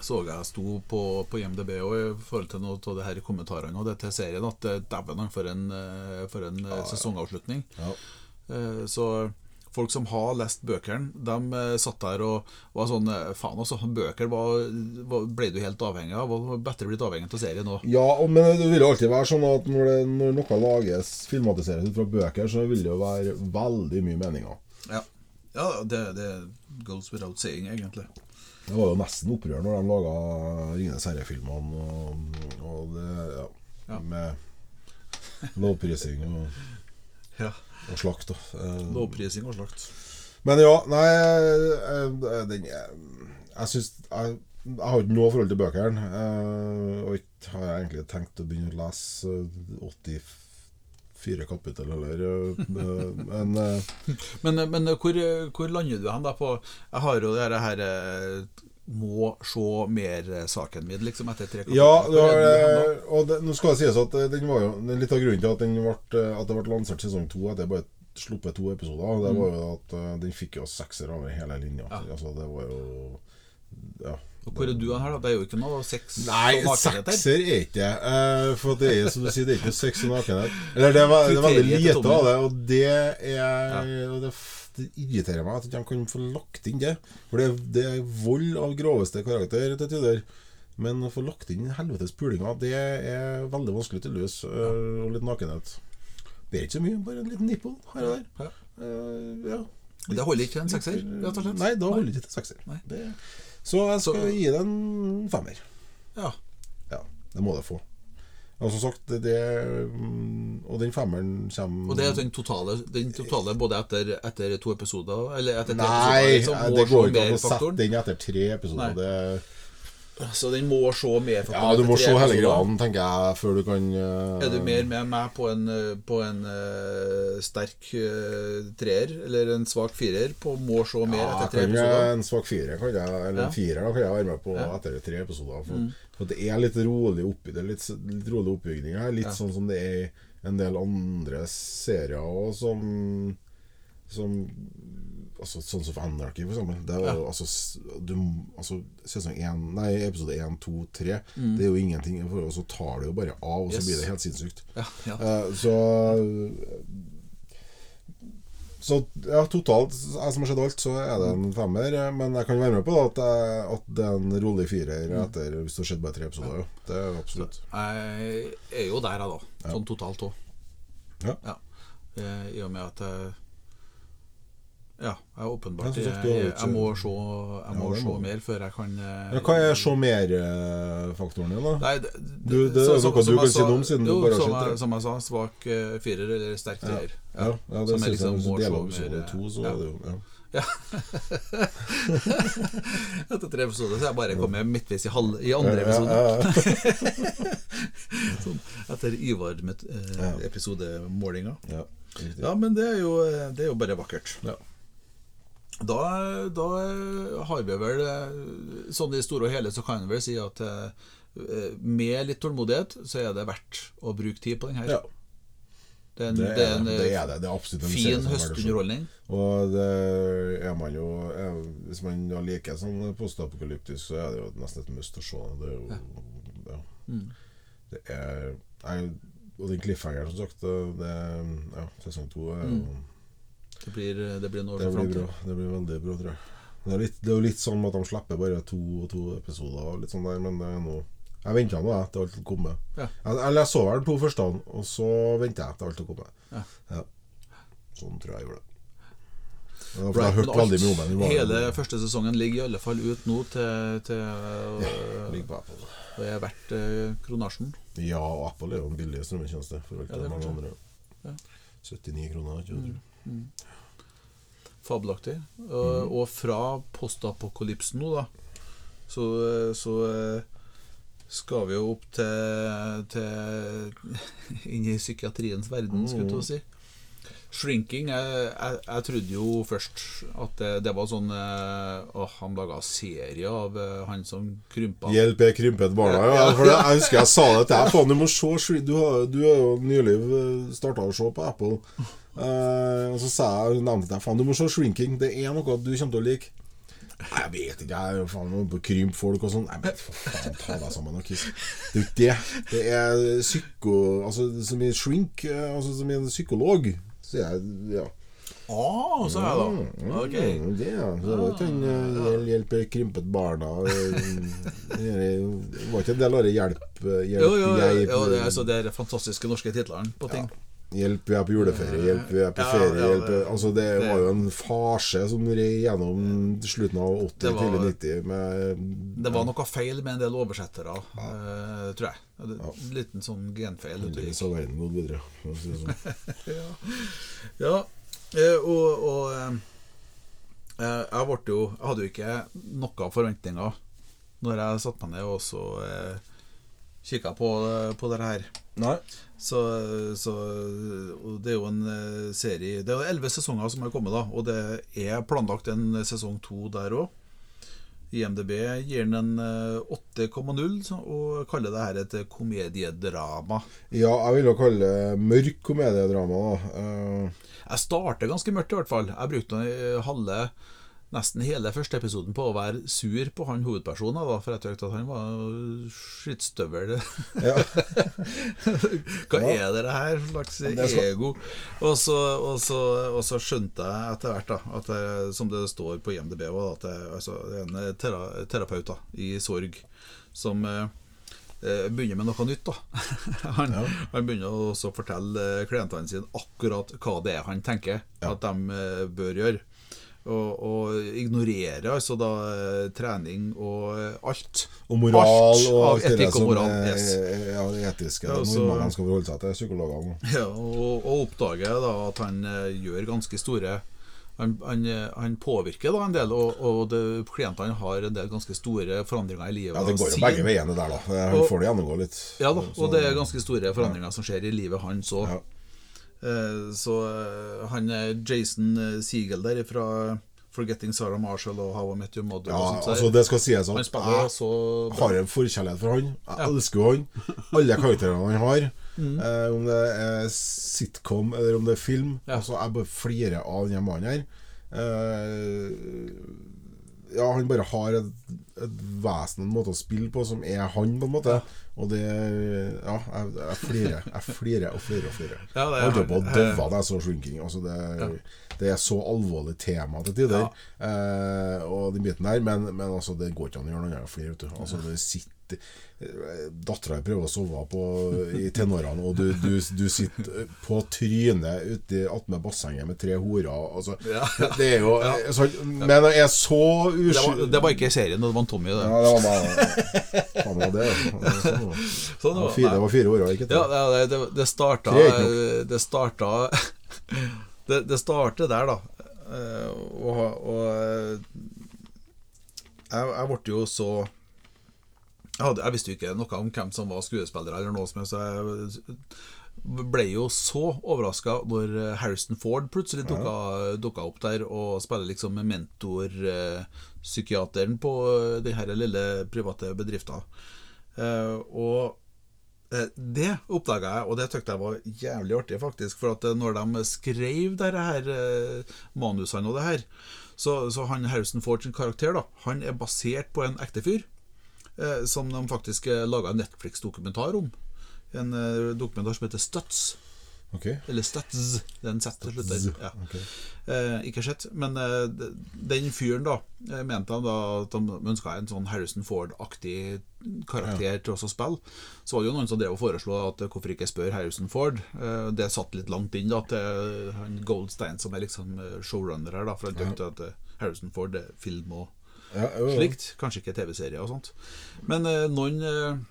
Speaker 1: Så jeg sto på, på IMDb og i forhold til noe av det her i kommentarene og det til serien at eh, dæven for en, eh, for en ja, sesongavslutning.
Speaker 2: Ja.
Speaker 1: Eh, Så folk som har lest bøkene, de eh, satt der og var sånn eh, Faen, altså, bøker var, var, ble du helt avhengig av. Og bedre blitt avhengig av serien òg.
Speaker 2: Ja, men det vil jo alltid være sånn at når, det, når noe lages, filmatiseres ut fra bøker, så vil det jo være veldig mye meninger.
Speaker 1: Ja, ja det, det goes without saying, egentlig.
Speaker 2: Det var jo nesten opprør når de laga 'Ringenes herre'-filmene. Og, og det, ja,
Speaker 1: ja.
Speaker 2: Med lovprising og,
Speaker 1: ja.
Speaker 2: og slakt. Og, eh,
Speaker 1: lovprising og slakt.
Speaker 2: Men ja, nei eh, eh, den, Jeg, jeg syns jeg, jeg, har ikke noe forhold til bøkene. Og ikke har jeg egentlig tenkt å begynne å lese 85 fire kapittel, eller eh, eh, Men, eh,
Speaker 1: men, men hvor, hvor, lander du hen da på Jeg har jo det her må se mer-saken min, liksom, etter tre kapitler.
Speaker 2: Ja, var, og det, nå skal det sies at den var jo litt av grunnen til at, den ble, at det ble lansert sesong to jeg bare sluppet to episoder. Det mm. var jo at Den fikk jo sekser over hele linja.
Speaker 1: Ja.
Speaker 2: Altså, det var jo Ja
Speaker 1: og Hvor er du her, da? Det er jo ikke noe sex
Speaker 2: Nei, sekser er ikke det. eh, for det er som du sier, det er ikke sex og nakenhet. Eller det er, det er veldig lite av det, og det er og det, det irriterer meg at de kan få lagt inn det. For det, det er vold av groveste karakter til tider. Men å få lagt inn helvetes pulinga, det er veldig vanskelig til løs. øh, Og litt nakenhet. Det er ikke så mye, bare en liten nipple her og der.
Speaker 1: Ja.
Speaker 2: Eh, ja.
Speaker 1: Det holder ikke en sekser, rett og slett?
Speaker 2: Nei, da holder det ikke til sekser.
Speaker 1: Nei.
Speaker 2: Det, så jeg skal
Speaker 1: Så-
Speaker 2: gi det en femmer.
Speaker 1: Ja.
Speaker 2: Ja, det må det få. Og som sagt, det, det Og den femmeren kommer
Speaker 1: Og det er den totale, den totale både etter, etter to episoder Eller etter tre
Speaker 2: Nei,
Speaker 1: episoder liksom,
Speaker 2: det går ikke an å sette den etter tre episoder.
Speaker 1: Nei.
Speaker 2: Det,
Speaker 1: Så den må se mer For
Speaker 2: ja, du må se hele graden, tenker jeg, før du kan uh,
Speaker 1: Er du mer med meg på en, eh, på en uh, sterk uh, treer eller en svak firer på må se mer
Speaker 2: Ja,
Speaker 1: etter tre episoder?
Speaker 2: en svak firer, kan jeg, eller
Speaker 1: Ja.
Speaker 2: en firer da, kan jeg være med på
Speaker 1: Ja.
Speaker 2: etter tre episoder. For,
Speaker 1: Mm.
Speaker 2: for det er litt rolig oppi det, litt, litt rolig oppbygning her. Litt sånn som det er i en del andre serier og som, som altså, Sånn som Anarchy, for eksempel. Det er jo,
Speaker 1: Ja.
Speaker 2: altså, du, altså, sesong 1, Nei, episode én, to, tre.
Speaker 1: Mm.
Speaker 2: Det er jo ingenting. For, og så tar det jo bare av, og så
Speaker 1: Yes.
Speaker 2: blir det helt sinnssykt.
Speaker 1: Ja, ja.
Speaker 2: Uh, så Så ja, totalt, jeg som har sett alt, så er det en femmer. eh, Men jeg kan være med på at, jeg, at det er en rolig firer etter hvis det har skjedd bare tre episoder. Ja. Det er absolutt.
Speaker 1: Jeg er jo der, jeg, da. Sånn totalt òg.
Speaker 2: Ja.
Speaker 1: ja. I og med at Ja, jeg er åpenbart jeg,
Speaker 2: har jo
Speaker 1: jeg, jeg må se, jeg må
Speaker 2: ja,
Speaker 1: se mer før jeg kan eh,
Speaker 2: Ja, hva er se mer-faktoren din, da?
Speaker 1: Nei, det,
Speaker 2: Du- det er noe du kan
Speaker 1: jeg
Speaker 2: si noe om, siden du bare har sett det.
Speaker 1: som jeg sa, svak uh, firer eller sterk
Speaker 2: Ja,
Speaker 1: treer.
Speaker 2: ja, ja det syns
Speaker 1: jeg liksom
Speaker 2: jeg hvis du deler opp episode to, så
Speaker 1: ja.
Speaker 2: er det jo ja.
Speaker 1: Etter tre episoder så jeg bare kommet midtveis i, halv, i andre
Speaker 2: Ja,
Speaker 1: episode.
Speaker 2: ja, ja.
Speaker 1: Sånn, etter Ivar med eh,
Speaker 2: Ja.
Speaker 1: episodemålinga.
Speaker 2: Ja.
Speaker 1: Ja, men det er jo, det er jo bare vakkert.
Speaker 2: Ja.
Speaker 1: Da, da har vi vel Sånn i store og hele så kan vi vel si at eh, med litt tålmodighet så er det verdt å bruke tid på den her.
Speaker 2: Ja,
Speaker 1: Det er
Speaker 2: det
Speaker 1: det er
Speaker 2: det. Er det. det er absolutt en
Speaker 1: fin
Speaker 2: er
Speaker 1: høstunderholdning.
Speaker 2: Og det er man jo er, Hvis man liker sånn postapokalyptisk, så er det jo nesten et must å se. Det er jo ja.
Speaker 1: Mm.
Speaker 2: Det er Og den cliffhangeren, som sagt, det, ja, sesong to er jo
Speaker 1: Det blir, det blir noe
Speaker 2: Det blir bra. Det blir veldig bra, tror jeg. Det er, litt, det er jo litt sånn at de slipper bare to og to episoder, og litt sånn der, men det er noe Jeg venta nå til alt kommer.
Speaker 1: Ja.
Speaker 2: Jeg, eller jeg så vel to første, og så venta jeg til alt kommer.
Speaker 1: Ja.
Speaker 2: Sånn tror jeg jeg gjorde det. Ja, for jeg har
Speaker 1: Right,
Speaker 2: hørt
Speaker 1: men
Speaker 2: veldig mye om den. Det
Speaker 1: Hele første sesongen ligger i alle fall ut nå til, til
Speaker 2: Ja, på Apple.
Speaker 1: og er verdt eh, kronasjen.
Speaker 2: Ja, og Apple er jo en billig strømmetjeneste. For
Speaker 1: Ja, det
Speaker 2: mange andre.
Speaker 1: Ja.
Speaker 2: 79 kroner. Ikke, jeg
Speaker 1: Fabelaktig.
Speaker 2: Mm.
Speaker 1: Og, og fra postapokalypsen nå, da, så, så uh, skal vi jo opp til, til Inn i psykiatriens verden, skulle jeg til si. Shrinking jeg, jeg, jeg trodde jo først at det, det var sånn eh, Åh, han laga serie av eh, han som krympa.
Speaker 2: Hjelp, jeg krympet barna. Ja, for det, jeg husker jeg sa det til deg. Faen, du må se Du har du har jo nylig starta å se på Apple. Eh, og så sa jeg nevnte jeg faen, du må se Shrinking. Det er noe du kommer til å like. Nei, jeg vet ikke. Jeg er faen noe på krymp folk og sånn. Nei, men for faen, ta deg sammen. og kiss. Det er jo ikke det. Det er psyko... Altså, som i shrink, eh, altså som i en psykolog. Så jeg, ja.
Speaker 1: Å, sa jeg da.
Speaker 2: Mm,
Speaker 1: Ok.
Speaker 2: mm, Det, ja. Så det kan eh, hjel- hjelpe krympet barna. Det var ikke en del av det hjelp, hjelp
Speaker 1: Jo, jo, jo, jo det er så det er fantastiske norske titlene på ting.
Speaker 2: Hjelp, vi er på juleferie, hjelp, vi er på
Speaker 1: Ja,
Speaker 2: ferie
Speaker 1: ja, det-
Speaker 2: Altså Det
Speaker 1: det-
Speaker 2: var jo en farse som red gjennom slutten av 80,
Speaker 1: var,
Speaker 2: tidlig 90. med
Speaker 1: Det var noe feil med en del oversettere, eh, tror jeg. En liten sånn genfeil.
Speaker 2: Heldigvis har verden gått videre. for å si det sånn.
Speaker 1: Ja, eh, og, og eh, jeg, jo, jeg hadde jo ikke noen forventninger når jeg satte meg ned og så eh, kikka på, på det her.
Speaker 2: Nei.
Speaker 1: Så, så Det er jo en eh, serie Det er elleve sesonger som har kommet, da og det er planlagt en sesong to der òg. IMDb gir den en eh, 8,0 og kaller det her et komediedrama.
Speaker 2: Ja, jeg vil jo kalle det mørk komediedrama. da. uh...
Speaker 1: Jeg starter ganske mørkt, i hvert fall. Jeg brukte eh, halve nesten hele første episoden på å være sur på han hovedpersonen, da, for jeg tenkte at han var skittstøvel.
Speaker 2: ja.
Speaker 1: Hva er det her slags
Speaker 2: det så-
Speaker 1: ego? Og så, og, så, og så skjønte jeg etter hvert, da, at jeg, som det står på IMDb, at det, altså, det er en tera, terapeut da, i sorg som eh, eh, begynner med noe nytt. da Han, han begynner også å fortelle eh, klientene sine akkurat hva det er han tenker at de eh, bør gjøre. Og, og ignorerer altså da eh, trening og eh, alt.
Speaker 2: Og moral
Speaker 1: alt
Speaker 2: og alt
Speaker 1: etikk og moral.
Speaker 2: er
Speaker 1: Yes.
Speaker 2: ja, det etiske.
Speaker 1: Ja,
Speaker 2: det
Speaker 1: så-
Speaker 2: normale man skal forholde seg til psykologene.
Speaker 1: Ja, og, og oppdager da at han eh, gjør ganske store han, han, eh, han påvirker da en del, og, og det, klientene har en del ganske store forandringer i livet.
Speaker 2: Ja, Det går jo begge veiene der, da. Han
Speaker 1: Og-
Speaker 2: får det gjennomgå litt.
Speaker 1: Ja da, og det er ganske store forandringer som skjer i livet hans òg.
Speaker 2: Ja.
Speaker 1: Så eh, han er Jason eh, Siegel der fra Forgetting Sarah Marshall og How I Met Your Mother.
Speaker 2: Ja,
Speaker 1: og sånt,
Speaker 2: altså Det skal sies at jeg har en forkjærlighet for han. Jeg elsker jo han. Alle karakterene han har.
Speaker 1: Mm.
Speaker 2: Eh, om det er sitcom eller om det er film.
Speaker 1: Ja.
Speaker 2: Altså Jeg bare flirer av denne mannen her. Eh, ja, han bare har et, et vesen, en måte å spille på, som er han, på en måte. Og det Ja, jeg, jeg flirer. Jeg flirer og flirer og flirer.
Speaker 1: Ja,
Speaker 2: jeg holdt på å daue da jeg så Shrinking. Altså, det, det er så alvorlig tema til tider. Eh, og den biten der Men, men altså, det går ikke an å gjøre noe annet enn å flire. Altså, det sitter Dattera prøver å sove på i tenårene, og du, du, du sitter på trynet ute attmed bassenget med tre horer. Altså,
Speaker 1: Ja.
Speaker 2: Det er jo altså, Men jeg er så
Speaker 1: det det var ikke serien, det var en Tommy. Det.
Speaker 2: Ja, det var bare det ja. Sånn.
Speaker 1: Sånn
Speaker 2: Det
Speaker 1: var-
Speaker 2: fire, det var fire år, ikke sant?
Speaker 1: Ja, det, det, starta. Det starta Det, det starter der, da. Eh, Og, og eh, jeg, jeg ble jo så jeg, jeg visste jo ikke noe om hvem som var skuespillere, eller noe som helst, så jeg ble jo så overraska når Harrison Ford plutselig dukka, opp der og spiller liksom mentorpsykiateren på den her lille private bedriften. Eh, og Eh, Det oppdaga jeg, og det syntes jeg var jævlig artig, faktisk. For at eh, når de skrev dette her eh, manusene og det her, så, så han Harrison Ford sin karakter, da, han er basert på en ekte fyr. Eh, som de faktisk eh, laga en Netflix-dokumentar om. En eh, dokumentar som heter Stuts.
Speaker 2: Okay.
Speaker 1: Eller Stats. Det er en Z til slutt der. Ja.
Speaker 2: Okay.
Speaker 1: Eh, ikke sett. Men eh, den fyren, da, mente han da at de ønska en sånn Harrison Ford-aktig karakter til oss å spille. Så var det jo noen som drev og foreslo at hvorfor ikke spørre Harrison Ford. Eh, det satt litt langt inn da til han Goldstein, som er liksom showrunner her, da, for han tenkte at eh, Harrison Ford er film og
Speaker 2: Ja, jo, jo.
Speaker 1: slikt. Kanskje ikke TV-serier og sånt. Men eh, noen eh,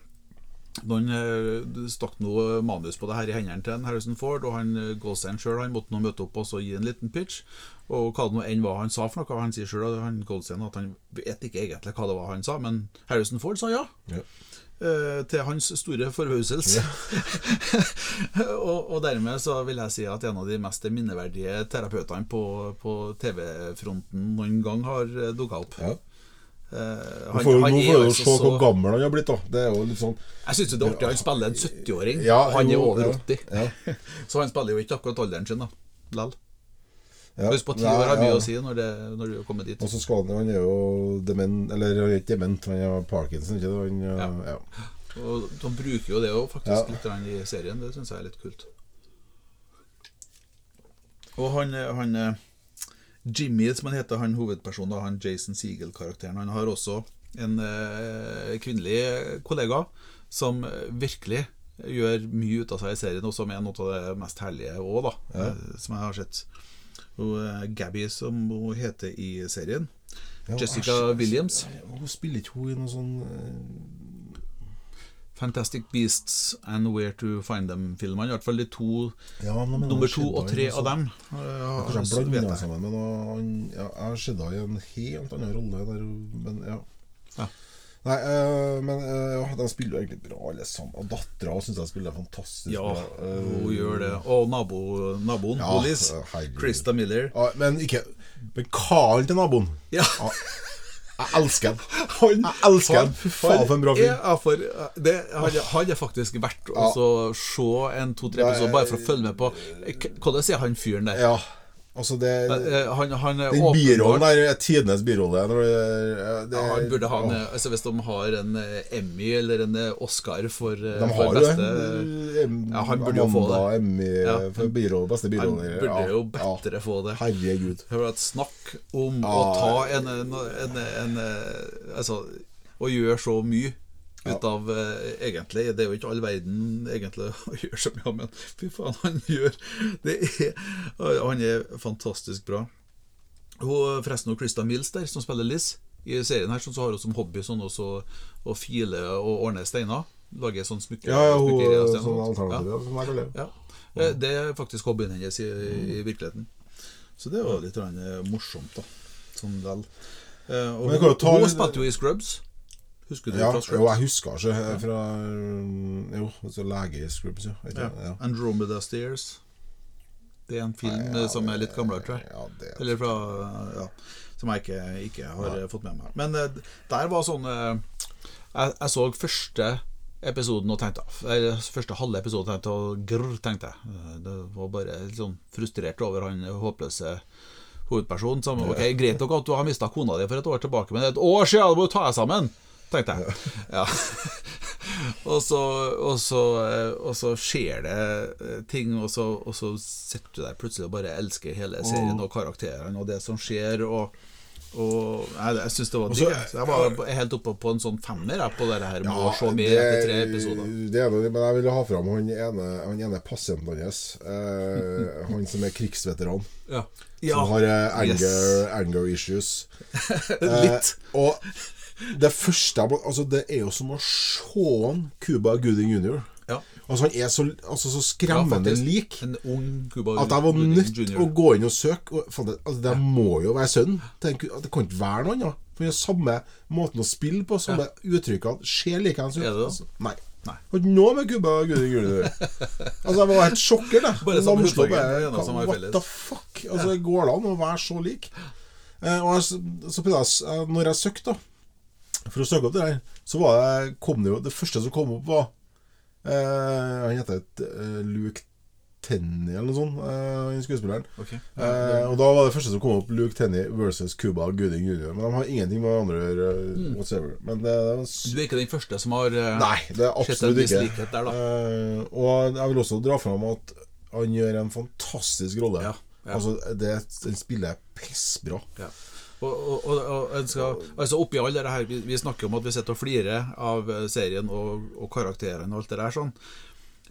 Speaker 1: noen eh, stakk noe manus på det her i hendene til en Harrison Ford, og han eh, Goldstein sjøl måtte nå møte opp og så gi en liten pitch. Og hva det nå enn var han sa for noe, han sier sjøl han Goldstein at han vet ikke egentlig hva det var han sa, men Harrison Ford sa ja.
Speaker 2: Ja.
Speaker 1: Eh, til hans store forbauselse. og, og dermed så vil jeg si at en av de mest minneverdige terapeutene på, på TV-fronten noen gang har dukka opp.
Speaker 2: Ja.
Speaker 1: Eh,
Speaker 2: Nå får, du
Speaker 1: altså
Speaker 2: se hvor gammel han har blitt. da Det er jo litt sånn
Speaker 1: Jeg syns det er artig. Han spiller en 70-åring,
Speaker 2: Ja,
Speaker 1: og han er
Speaker 2: jo,
Speaker 1: over 80.
Speaker 2: ja.
Speaker 1: Så han spiller jo ikke akkurat alderen sin, da. Lell.
Speaker 2: ja.
Speaker 1: Husk på ti år har mye
Speaker 2: ja.
Speaker 1: å si når, det, når du kommer dit.
Speaker 2: Og så skal han Han er jo dement Eller han er ikke dement, han har parkinson, ikke sant? Han, ja. Ja.
Speaker 1: Og de bruker jo det òg faktisk
Speaker 2: Ja.
Speaker 1: litt i serien. Det syns jeg er litt kult. Og han, han eh, Jimmy, som han heter, han hovedpersonen, han Jason Siegel-karakteren, han har også en eh, kvinnelig kollega som virkelig gjør mye ut av seg i serien, og som er noe av det mest herlige òg, da. eh, Som jeg har sett. Og eh, Gabby, som hun heter i serien.
Speaker 2: Ja,
Speaker 1: Jessica
Speaker 2: æsj.
Speaker 1: Williams.
Speaker 2: Hun spiller ikke hun i noe sånn eh,
Speaker 1: Fantastic Beasts and Where to Find Them-filmene. I hvert fall de to
Speaker 2: ja,
Speaker 1: Nummer to og tre av dem. Ja,
Speaker 2: jeg
Speaker 1: vet
Speaker 2: blander
Speaker 1: jeg.
Speaker 2: sammen, men ja, jeg henne i en helt annen rolle der. Men ja.
Speaker 1: Ja.
Speaker 2: Nei, øh, men øh, de spiller jo egentlig bra, alle sammen. Og dattera syns jeg spiller fantastisk
Speaker 1: Ja,
Speaker 2: bra. Øh,
Speaker 1: hun gjør det. Og nabo, naboen,
Speaker 2: Ja,
Speaker 1: Olis.
Speaker 2: eh.
Speaker 1: Krista Miller.
Speaker 2: Ja, men ikke Men karen til naboen
Speaker 1: Ja.
Speaker 2: Jeg elsker han. Jeg elsker han. Fy faen, for en bra
Speaker 1: for det hadde, faktisk vært å så se en to-tre episoder bare for å følge med på Hvordan er han fyren der?
Speaker 2: Ja, altså det
Speaker 1: Eh, Han, han er
Speaker 2: Den birollen der er tidenes birolle. Det, det,
Speaker 1: ja, han burde ha en, altså Hvis de har en eh, Emmy eller en eh, Oscar for, eh,
Speaker 2: De har jo
Speaker 1: beste.
Speaker 2: Em-
Speaker 1: Ja, han burde jo få det.
Speaker 2: Emmy
Speaker 1: Ja.
Speaker 2: for birolle, beste
Speaker 1: Han burde
Speaker 2: Ja,
Speaker 1: jo bedre få det.
Speaker 2: Herregud.
Speaker 1: Snakk om å ta en, en, en, en, eh, Altså Å gjøre så mye ut av eh, egentlig. Det er jo ikke all verden egentlig å gjøre så mye, men fy faen, han gjør det er, Han er fantastisk bra. Hun, forresten, hun Christa Mills der, som spiller Liz i serien her, sånn, så har hun som hobby sånn også å file og ordne steiner. Lage sånn smykke.
Speaker 2: Ja, ja, hun er
Speaker 1: steiner.
Speaker 2: sånn alternativ, ja. som jeg det.
Speaker 1: Ja. Eh, Det er faktisk hobbyen hennes i, i virkeligheten. Så det var litt eh, morsomt, da. Sånn vel. Eh, og hun, hun spilte jo i Scrubs. Husker du
Speaker 2: Ja,
Speaker 1: fra
Speaker 2: jo, jeg husker ikke fra Jo, altså lege i Scrubs, ja.
Speaker 1: Ja.
Speaker 2: ja.
Speaker 1: Andromeda Stairs. Det er en film
Speaker 2: Nei, ja,
Speaker 1: som er litt gamlere, tror jeg.
Speaker 2: Ja, det
Speaker 1: Eller fra ja, Som jeg ikke, ikke har eh, fått med meg. Men eh, der var sånn eh, jeg, jeg så første episoden og tenkte Eller første halve episoden tenkte og grr, tenkte jeg. Eh, Det var bare litt sånn frustrert over han håpløse hovedpersonen. Som, ok, Greit nok at du har mista kona di for et år tilbake, men det er et år siden! Du må ta deg sammen! Tenkte jeg. Ja. og, så, og, så, eh, og så skjer det eh, ting, og så, og så sitter du der plutselig og bare elsker hele serien og karakterene og det som skjer. Og, og jeg, jeg syns det var digg. jeg. Var helt oppe på en sånn femmer jeg, på det her med
Speaker 2: Ja,
Speaker 1: å se mer etter tre episoder.
Speaker 2: Det er det, men jeg ville ha fram han ene, han ene pasienten hans. Eh, han som er krigsveteran.
Speaker 1: Ja.
Speaker 2: Som har eh, anger,
Speaker 1: Yes.
Speaker 2: anger issues.
Speaker 1: Litt.
Speaker 2: Eh, og det første jeg Altså Det er jo som å se Cuba Gooding jr.
Speaker 1: Ja.
Speaker 2: Altså Han er så, altså, så skremmende
Speaker 1: ja,
Speaker 2: lik.
Speaker 1: En ung Cuba
Speaker 2: At jeg var nødt
Speaker 1: til
Speaker 2: å gå inn og søke. Og, faen, det, altså, det må jo være sønnen. Tenk, Det kan ikke være noen annet. For samme måten å spille på, samme uttrykkene. Ser likeens ut.
Speaker 1: Er det?
Speaker 2: Altså, nei.
Speaker 1: Nei.
Speaker 2: Har ikke noe med Cuba Gooding jr. Altså Jeg var helt sjokkert. jeg.
Speaker 1: Bare samme hudfarge,
Speaker 2: What the fuck? Altså Går det an å være så lik? Eh, og jeg, så så jeg, eh, Når jeg søkte, da for å søke opp det der, så var det, kom det jo Det første som kom opp, var eh, Han heter et, eh, Luke Tenny eller noe sånt, eh, skuespilleren.
Speaker 1: Ok.
Speaker 2: Eh, og da var det første som kom opp Luke Tenny versus Cuba Gooding jr. Men de har ingenting med hverandre å gjøre. Mm. whatsoever. Men det, det var
Speaker 1: Du er ikke den første som har eh,
Speaker 2: Nei, det er absolutt ikke.
Speaker 1: der.
Speaker 2: Eh, og jeg vil også dra fram at han gjør en fantastisk rolle.
Speaker 1: Ja, ja.
Speaker 2: Altså, det, den spiller pissbra.
Speaker 1: Ja. Og, og, og, skal, altså Oppi alle det her vi, vi snakker om at vi sitter og flirer av eh, serien og, og karakterene og alt det der sånn.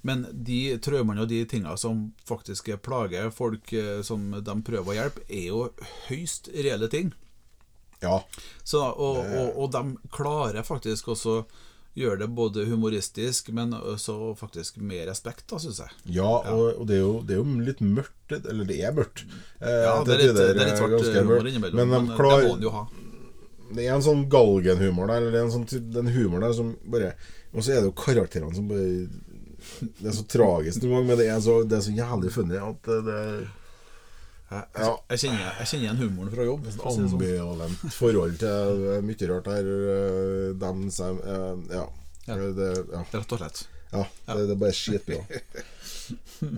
Speaker 1: Men de traumene og de tinga som faktisk plager folk eh, som de prøver å hjelpe, er jo høyst reelle ting.
Speaker 2: Ja.
Speaker 1: Så, og, og, og de klarer faktisk også gjøre det både humoristisk, men også faktisk med respekt, da, syns jeg.
Speaker 2: Ja, og, og det, er jo, det er jo litt mørkt Eller det er mørkt. Eh,
Speaker 1: Ja, det er litt, det er litt
Speaker 2: eh,
Speaker 1: svart humor innimellom,
Speaker 2: Men
Speaker 1: men,
Speaker 2: klar,
Speaker 1: det må en jo ha.
Speaker 2: Det er en sånn galgenhumor der. Eller er en sånn, den humoren der som bare Og så er det jo karakterene som bare Det er så tragisk noen ganger, men det er så, det er så jævlig funny at det, det
Speaker 1: Jeg,
Speaker 2: Ja.
Speaker 1: jeg, kjenner, jeg kjenner igjen humoren fra jobb. det sånn.
Speaker 2: ambivalent forhold til eh, mye rart der. eh, Dem som eh, Ja.
Speaker 1: Ja.
Speaker 2: Det, ja.
Speaker 1: Rett og slett.
Speaker 2: Ja, det, det er bare skitbra.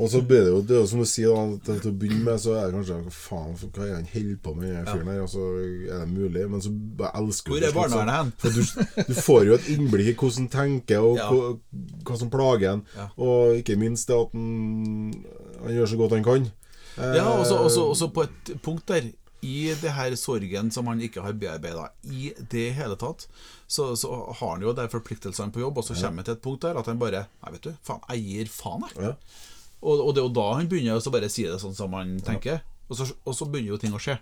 Speaker 2: Og så blir det jo, det som du sier, da, til, å begynne med, så er det kanskje faen, hva er det han holder på med, den fyren her? Og så er det mulig, men så bare elsker
Speaker 1: Hvor er barnevernet hen?
Speaker 2: For du, du får jo et innblikk i hvordan han tenker, og
Speaker 1: Ja.
Speaker 2: hva, hva som plager han.
Speaker 1: Ja.
Speaker 2: Og ikke minst det at han, han gjør så godt han kan.
Speaker 1: Ja, og så- på et punkt der i det her sorgen som han ikke har bearbeida i det hele tatt, så, så har han jo de forpliktelsene på jobb, og så kommer han til et punkt der at han bare Nei, vet du, faen, jeg gir faen, jeg.
Speaker 2: Ja.
Speaker 1: Og, og det er jo da han begynner å bare si det sånn som han tenker. Og så, og så begynner jo ting å skje.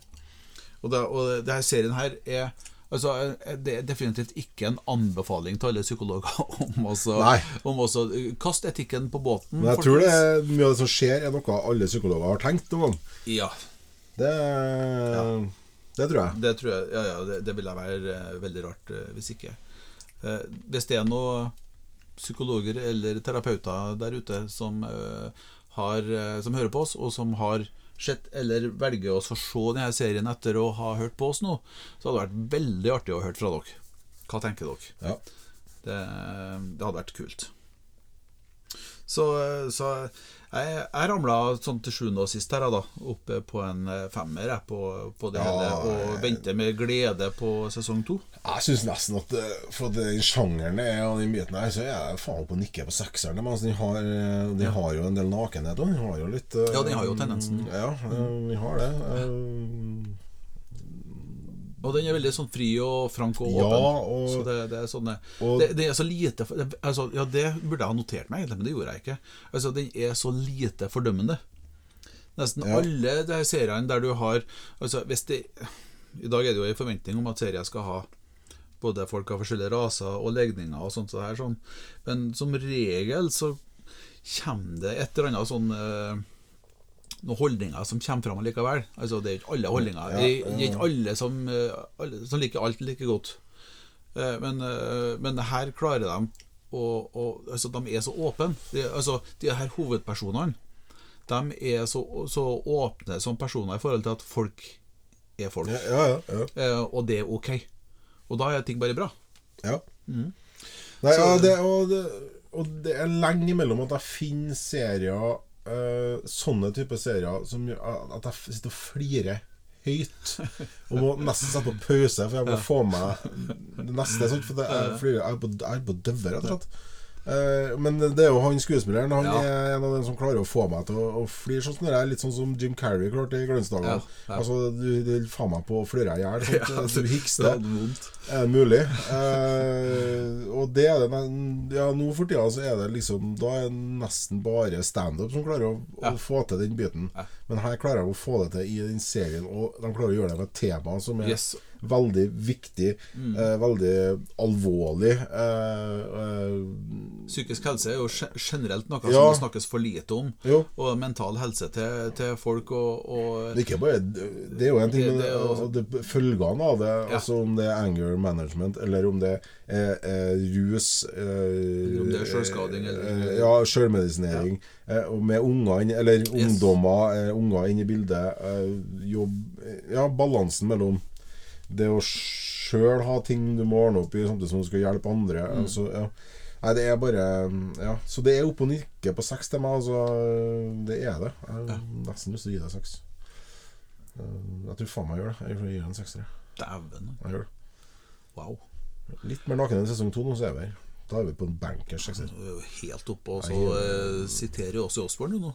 Speaker 1: Og, det, og det her serien her er Altså, Det er definitivt ikke en anbefaling til alle psykologer om også, om også Kast etikken på båten.
Speaker 2: Men jeg tror det er, mye av det som skjer, er noe alle psykologer har tenkt noen gang.
Speaker 1: Ja,
Speaker 2: Det, det tror jeg.
Speaker 1: Det tror jeg, ja, ja, det, det ville være eh, veldig rart eh, hvis ikke. Eh, hvis det er noen psykologer eller terapeuter der ute som, eh, har, eh, som hører på oss, og som har sett eller velger oss å se denne serien etter å ha hørt på oss nå, så hadde det vært veldig artig å høre fra dere. Hva tenker dere?
Speaker 2: Ja.
Speaker 1: Det, det hadde vært kult. Så, så jeg, jeg ramla sånn til sjuende og sist her, da, oppe på en eh, femmer jeg, på, på det
Speaker 2: Ja,
Speaker 1: hele, og venter med glede på sesong to.
Speaker 2: Jeg syns nesten at eh, for at den sjangeren er, og den biten her, så er jeg faen på å nikke på sekseren. Men altså, de, har, de har jo en del nakenhet, og De har jo litt eh,
Speaker 1: Ja, de har jo tendensen.
Speaker 2: Ja, de har det.
Speaker 1: Og den er veldig sånn fri og frank og
Speaker 2: Ja,
Speaker 1: åpen.
Speaker 2: og-
Speaker 1: så det, det er sånne
Speaker 2: og-
Speaker 1: det, det er så lite altså, Ja, det burde jeg ha notert meg, men det gjorde jeg ikke. Altså, Den er så lite fordømmende. Nesten
Speaker 2: Ja.
Speaker 1: alle de seriene der du har altså, hvis det, I dag er det jo en forventning om at serier skal ha både folk av forskjellige raser og legninger og sånt. Så her, sånn. Men som regel så kommer det et eller annet sånn eh, noen holdninger som kommer fram likevel. Altså, det er ikke alle holdninger. Det, er ikke alle som, eh, alle som liker alt like godt. Eh, Men, eh, men her klarer de å, å altså, De er så åpne. De, altså, de her hovedpersonene De er så, så åpne som personer i forhold til at folk er folk.
Speaker 2: Ja, ja, ja,
Speaker 1: Og det er ok. Og da er ting bare bra.
Speaker 2: ja.
Speaker 1: Mm.
Speaker 2: Nei,
Speaker 1: Så-
Speaker 2: ja, det, og, det, og det er lenge imellom at jeg finner serier eh, Sånne typer serier som gjør at jeg sitter og flirer høyt. Og må nesten sette på pause, for jeg må få meg det neste. Sant? For det, jeg, flirer, jeg er på, jeg er på døver, rett og slett. Eh, men det er jo han skuespilleren Han
Speaker 1: Ja.
Speaker 2: er en av dem som klarer å få meg til å, å flire sånn. Litt sånn som Jim Carrey klarte i Glansdagene.
Speaker 1: Ja, ja.
Speaker 2: Altså, du, du vil faen meg på å flire i hjel.
Speaker 1: Ja.
Speaker 2: Du hikster.
Speaker 1: Det.
Speaker 2: Er det mulig? Eh, og det er det Ja, nå for tida så er det liksom Da er det nesten bare standup som klarer å, å få til den biten. Men her klarer de å få det til i den serien, og de klarer å gjøre det med et tema som er
Speaker 1: Yes.
Speaker 2: Veldig viktig,
Speaker 1: Mm.
Speaker 2: eh, veldig alvorlig. Eh, eh,
Speaker 1: Psykisk helse er jo generelt noe
Speaker 2: Ja.
Speaker 1: som det snakkes for lite om.
Speaker 2: jo,
Speaker 1: Og mental helse til, til folk og, og
Speaker 2: det er bare Det er jo en ting,
Speaker 1: Det-
Speaker 2: men
Speaker 1: det
Speaker 2: altså, følgene av det,
Speaker 1: Ja.
Speaker 2: altså om det er anger management, eller om det er er rus eh,
Speaker 1: Eller om det er selvskading, eller-
Speaker 2: Ja, sjølmedisinering. Ja. med ungene, eller ungdommer, yes. unger inne i bildet. Jobb Ja, balansen mellom det å sjøl ha ting du må ordne opp i, samtidig som du skal hjelpe andre.
Speaker 1: Mm.
Speaker 2: Altså, ja. Nei, det er bare Ja. Så det er oppe og nikke på seks til meg, altså. Det er det. Jeg har nesten lyst til å gi deg seks. Eh, Jeg tror faen meg jeg gjør det. Jeg gir deg en sekser.
Speaker 1: Dæven.
Speaker 2: Jeg gjør det.
Speaker 1: Wow.
Speaker 2: Litt mer naken enn sesong to, nå så er vi her. Da er vi på en bankers sekser.
Speaker 1: Er helt oppe, og så eh, siterer jo også Osborne nå.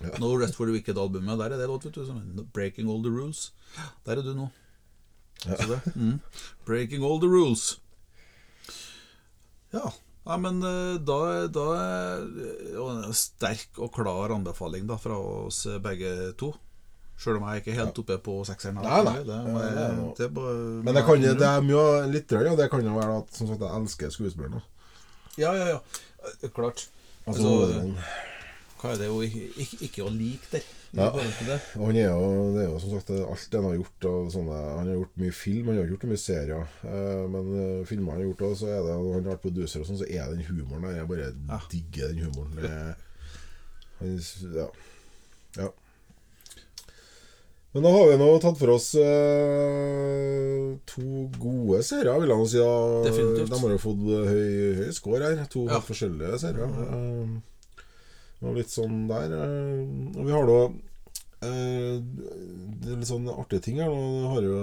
Speaker 2: Ja.
Speaker 1: No Rest for the Wicked-albumet. Der er det låt, vet du. som 'Breaking All The Rules'. Der er du nå.
Speaker 2: Ja.
Speaker 1: Det. Mm. 'Breaking All The Rules'. Ja. Nei, men eh, da, da eh, og en sterk og klar anbefaling da fra oss begge to. Sjøl om jeg ikke er helt oppe på sekseren.
Speaker 2: Nei, nei.
Speaker 1: Det, men,
Speaker 2: Ja, det
Speaker 1: det er bare-
Speaker 2: Men det, kan, det er mye litt ja. Det kan jo være at som sagt, jeg elsker skuespilleren.
Speaker 1: Ja, ja, ja. Eh, Klart.
Speaker 2: Altså,
Speaker 1: Altså, Hva er det jo ikke, ikke, å like der?
Speaker 2: Ja.
Speaker 1: det?
Speaker 2: Og han er jo, det er jo som sagt alt det han har gjort av sånne Han har gjort mye film, han har gjort mye serier. Eh, men uh, filmer han har gjort, òg, så er det han har vært producer og sånn, så er den humoren der. Jeg bare
Speaker 1: Ja.
Speaker 2: digger den humoren. Det, han, ja. ja. Men da har vi nå tatt for oss eh, to gode serier, vil jeg nå si. da.
Speaker 1: Definitivt.
Speaker 2: De har jo fått høy, høy score her. To
Speaker 1: Ja.
Speaker 2: forskjellige serier. Eh, og litt sånn der. eh, og vi har da eh, Det er litt sånn artige ting her. Du har jo,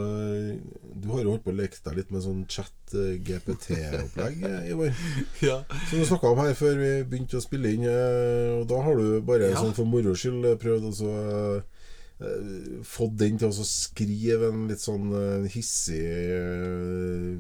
Speaker 2: du har jo holdt på å leke deg litt med sånn chat-GPT-opplegg, Ivar.
Speaker 1: Ja.
Speaker 2: Som du snakka om her før vi begynte å spille inn. eh, Og da har du bare
Speaker 1: Ja.
Speaker 2: sånn for moro skyld prøvd å uh, eh, Fått den til å skrive en litt sånn eh, hissig eh,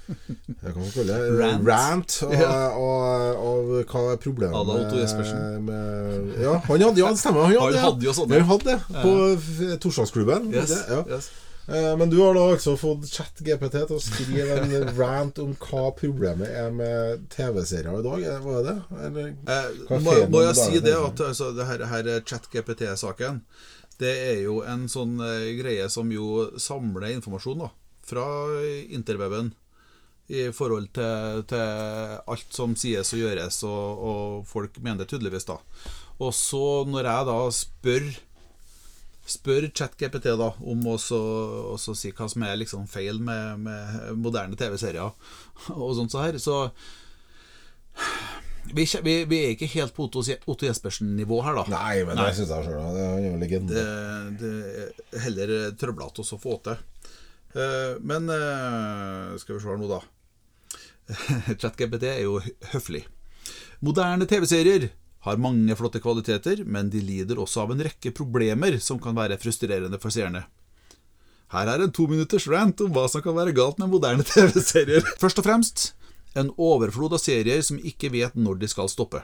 Speaker 2: Hva kan kalle det?
Speaker 1: Rant.
Speaker 2: Rant og,
Speaker 1: Ja.
Speaker 2: og, og hva er problemet
Speaker 1: Alla Otto Jespersen.
Speaker 2: med Ja, han hadde ja, stemmer. Han hadde,
Speaker 1: Han hadde jo sånne.
Speaker 2: Han hadde det på torsdagsklubben.
Speaker 1: Yes,
Speaker 2: Det, ja.
Speaker 1: yes.
Speaker 2: Eh, Men du har da altså fått chat-GPT til å skrive en rant om hva problemet er med TV-serier i dag. Hva er det? Eller,
Speaker 1: Eh, må, må jeg si det at altså, det her, her chat-GPT-saken Det er jo en sånn eh, greie som jo samler informasjon da fra interweben i forhold til, til alt som sies og gjøres, og, og folk mener det tydeligvis, da. Og så, når jeg da spør Spør ChatGPT da om å så, å så si hva som er liksom feil med, med moderne TV-serier og sånt så her, så vi, vi, vi er ikke helt på Otto, Otto Jespersen-nivå her, da.
Speaker 2: Nei, men
Speaker 1: Nei.
Speaker 2: det syns jeg sjøl. Han er jo legende.
Speaker 1: Det, det er heller trøblete å få til. Eh, Men eh, skal vi se nå, da. ChatGPT er jo høflig. Moderne TV-serier har mange flotte kvaliteter, men de lider også av en rekke problemer som kan være frustrerende for seerne. Her er en to minutters rant om hva som kan være galt med moderne TV-serier. Først og fremst en overflod av serier som ikke vet når de skal stoppe.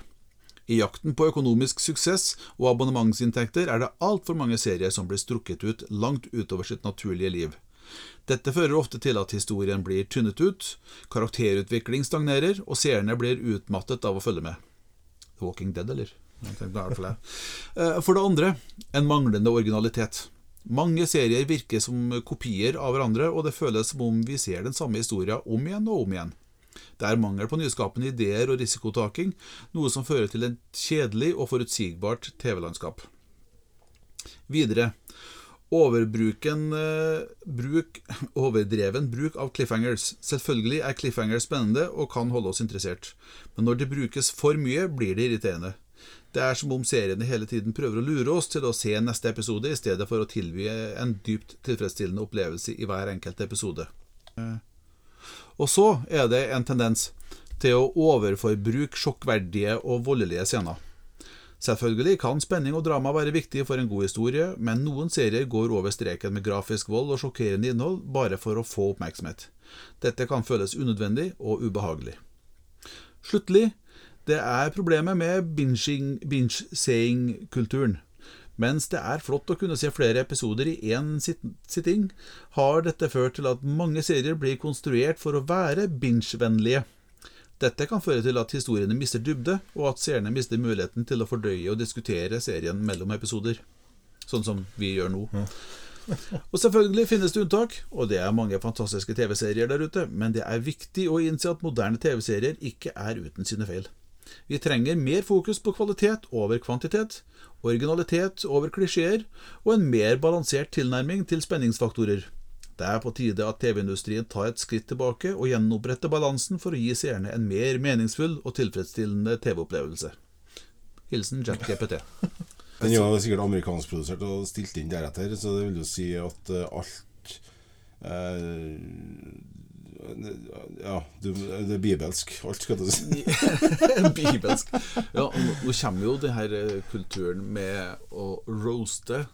Speaker 1: I jakten på økonomisk suksess og abonnementsinntekter er det altfor mange serier som blir strukket ut langt utover sitt naturlige liv. Dette fører ofte til at historien blir tynnet ut, karakterutvikling stagnerer, og seerne blir utmattet av å følge med. The Walking Dead, eller? Eh, For det andre, en manglende originalitet. Mange serier virker som kopier av hverandre, og det føles som om vi ser den samme historien om igjen og om igjen. Det er mangel på nyskapende ideer og risikotaking, noe som fører til et kjedelig og forutsigbart TV-landskap. Videre overbruken eh, bruk, overdreven bruk av cliffhangers. Selvfølgelig er cliffhangers spennende og kan holde oss interessert, men når det brukes for mye, blir det irriterende. Det er som om seriene hele tiden prøver å lure oss til å se neste episode, i stedet for å tilby en dypt tilfredsstillende opplevelse i hver enkelt episode. Og så er det en tendens til å overforbruke sjokkverdige og voldelige scener. Selvfølgelig kan spenning og drama være viktig for en god historie, men noen serier går over streken med grafisk vold og sjokkerende innhold bare for å få oppmerksomhet. Dette kan føles unødvendig og ubehagelig. Sluttelig, det er problemet med binge-seeing-kulturen. Mens det er flott å kunne se flere episoder i én sitting, har dette ført til at mange serier blir konstruert for å være binge-vennlige. Dette kan føre til at historiene mister dybde, og at seerne mister muligheten til å fordøye og diskutere serien mellom episoder. Sånn som vi gjør nå. Og selvfølgelig finnes det unntak, og det er mange fantastiske TV-serier der ute, men det er viktig å innse at moderne TV-serier ikke er uten sine feil. Vi trenger mer fokus på kvalitet over kvantitet, originalitet over klisjeer, og en mer balansert tilnærming til spenningsfaktorer. Det er på tide at TV-industrien tar et skritt tilbake og gjenoppretter balansen for å gi seerne en mer meningsfull og tilfredsstillende TV-opplevelse. Hilsen Jack GPT.
Speaker 2: Den er jo sikkert amerikanskprodusert og stilt inn deretter, så det vil jo si at eh, alt eh, Ja, det er bibelsk. Alt skal du si.
Speaker 1: Bibelsk. Ja, nå kommer jo denne eh, kulturen med å roaste.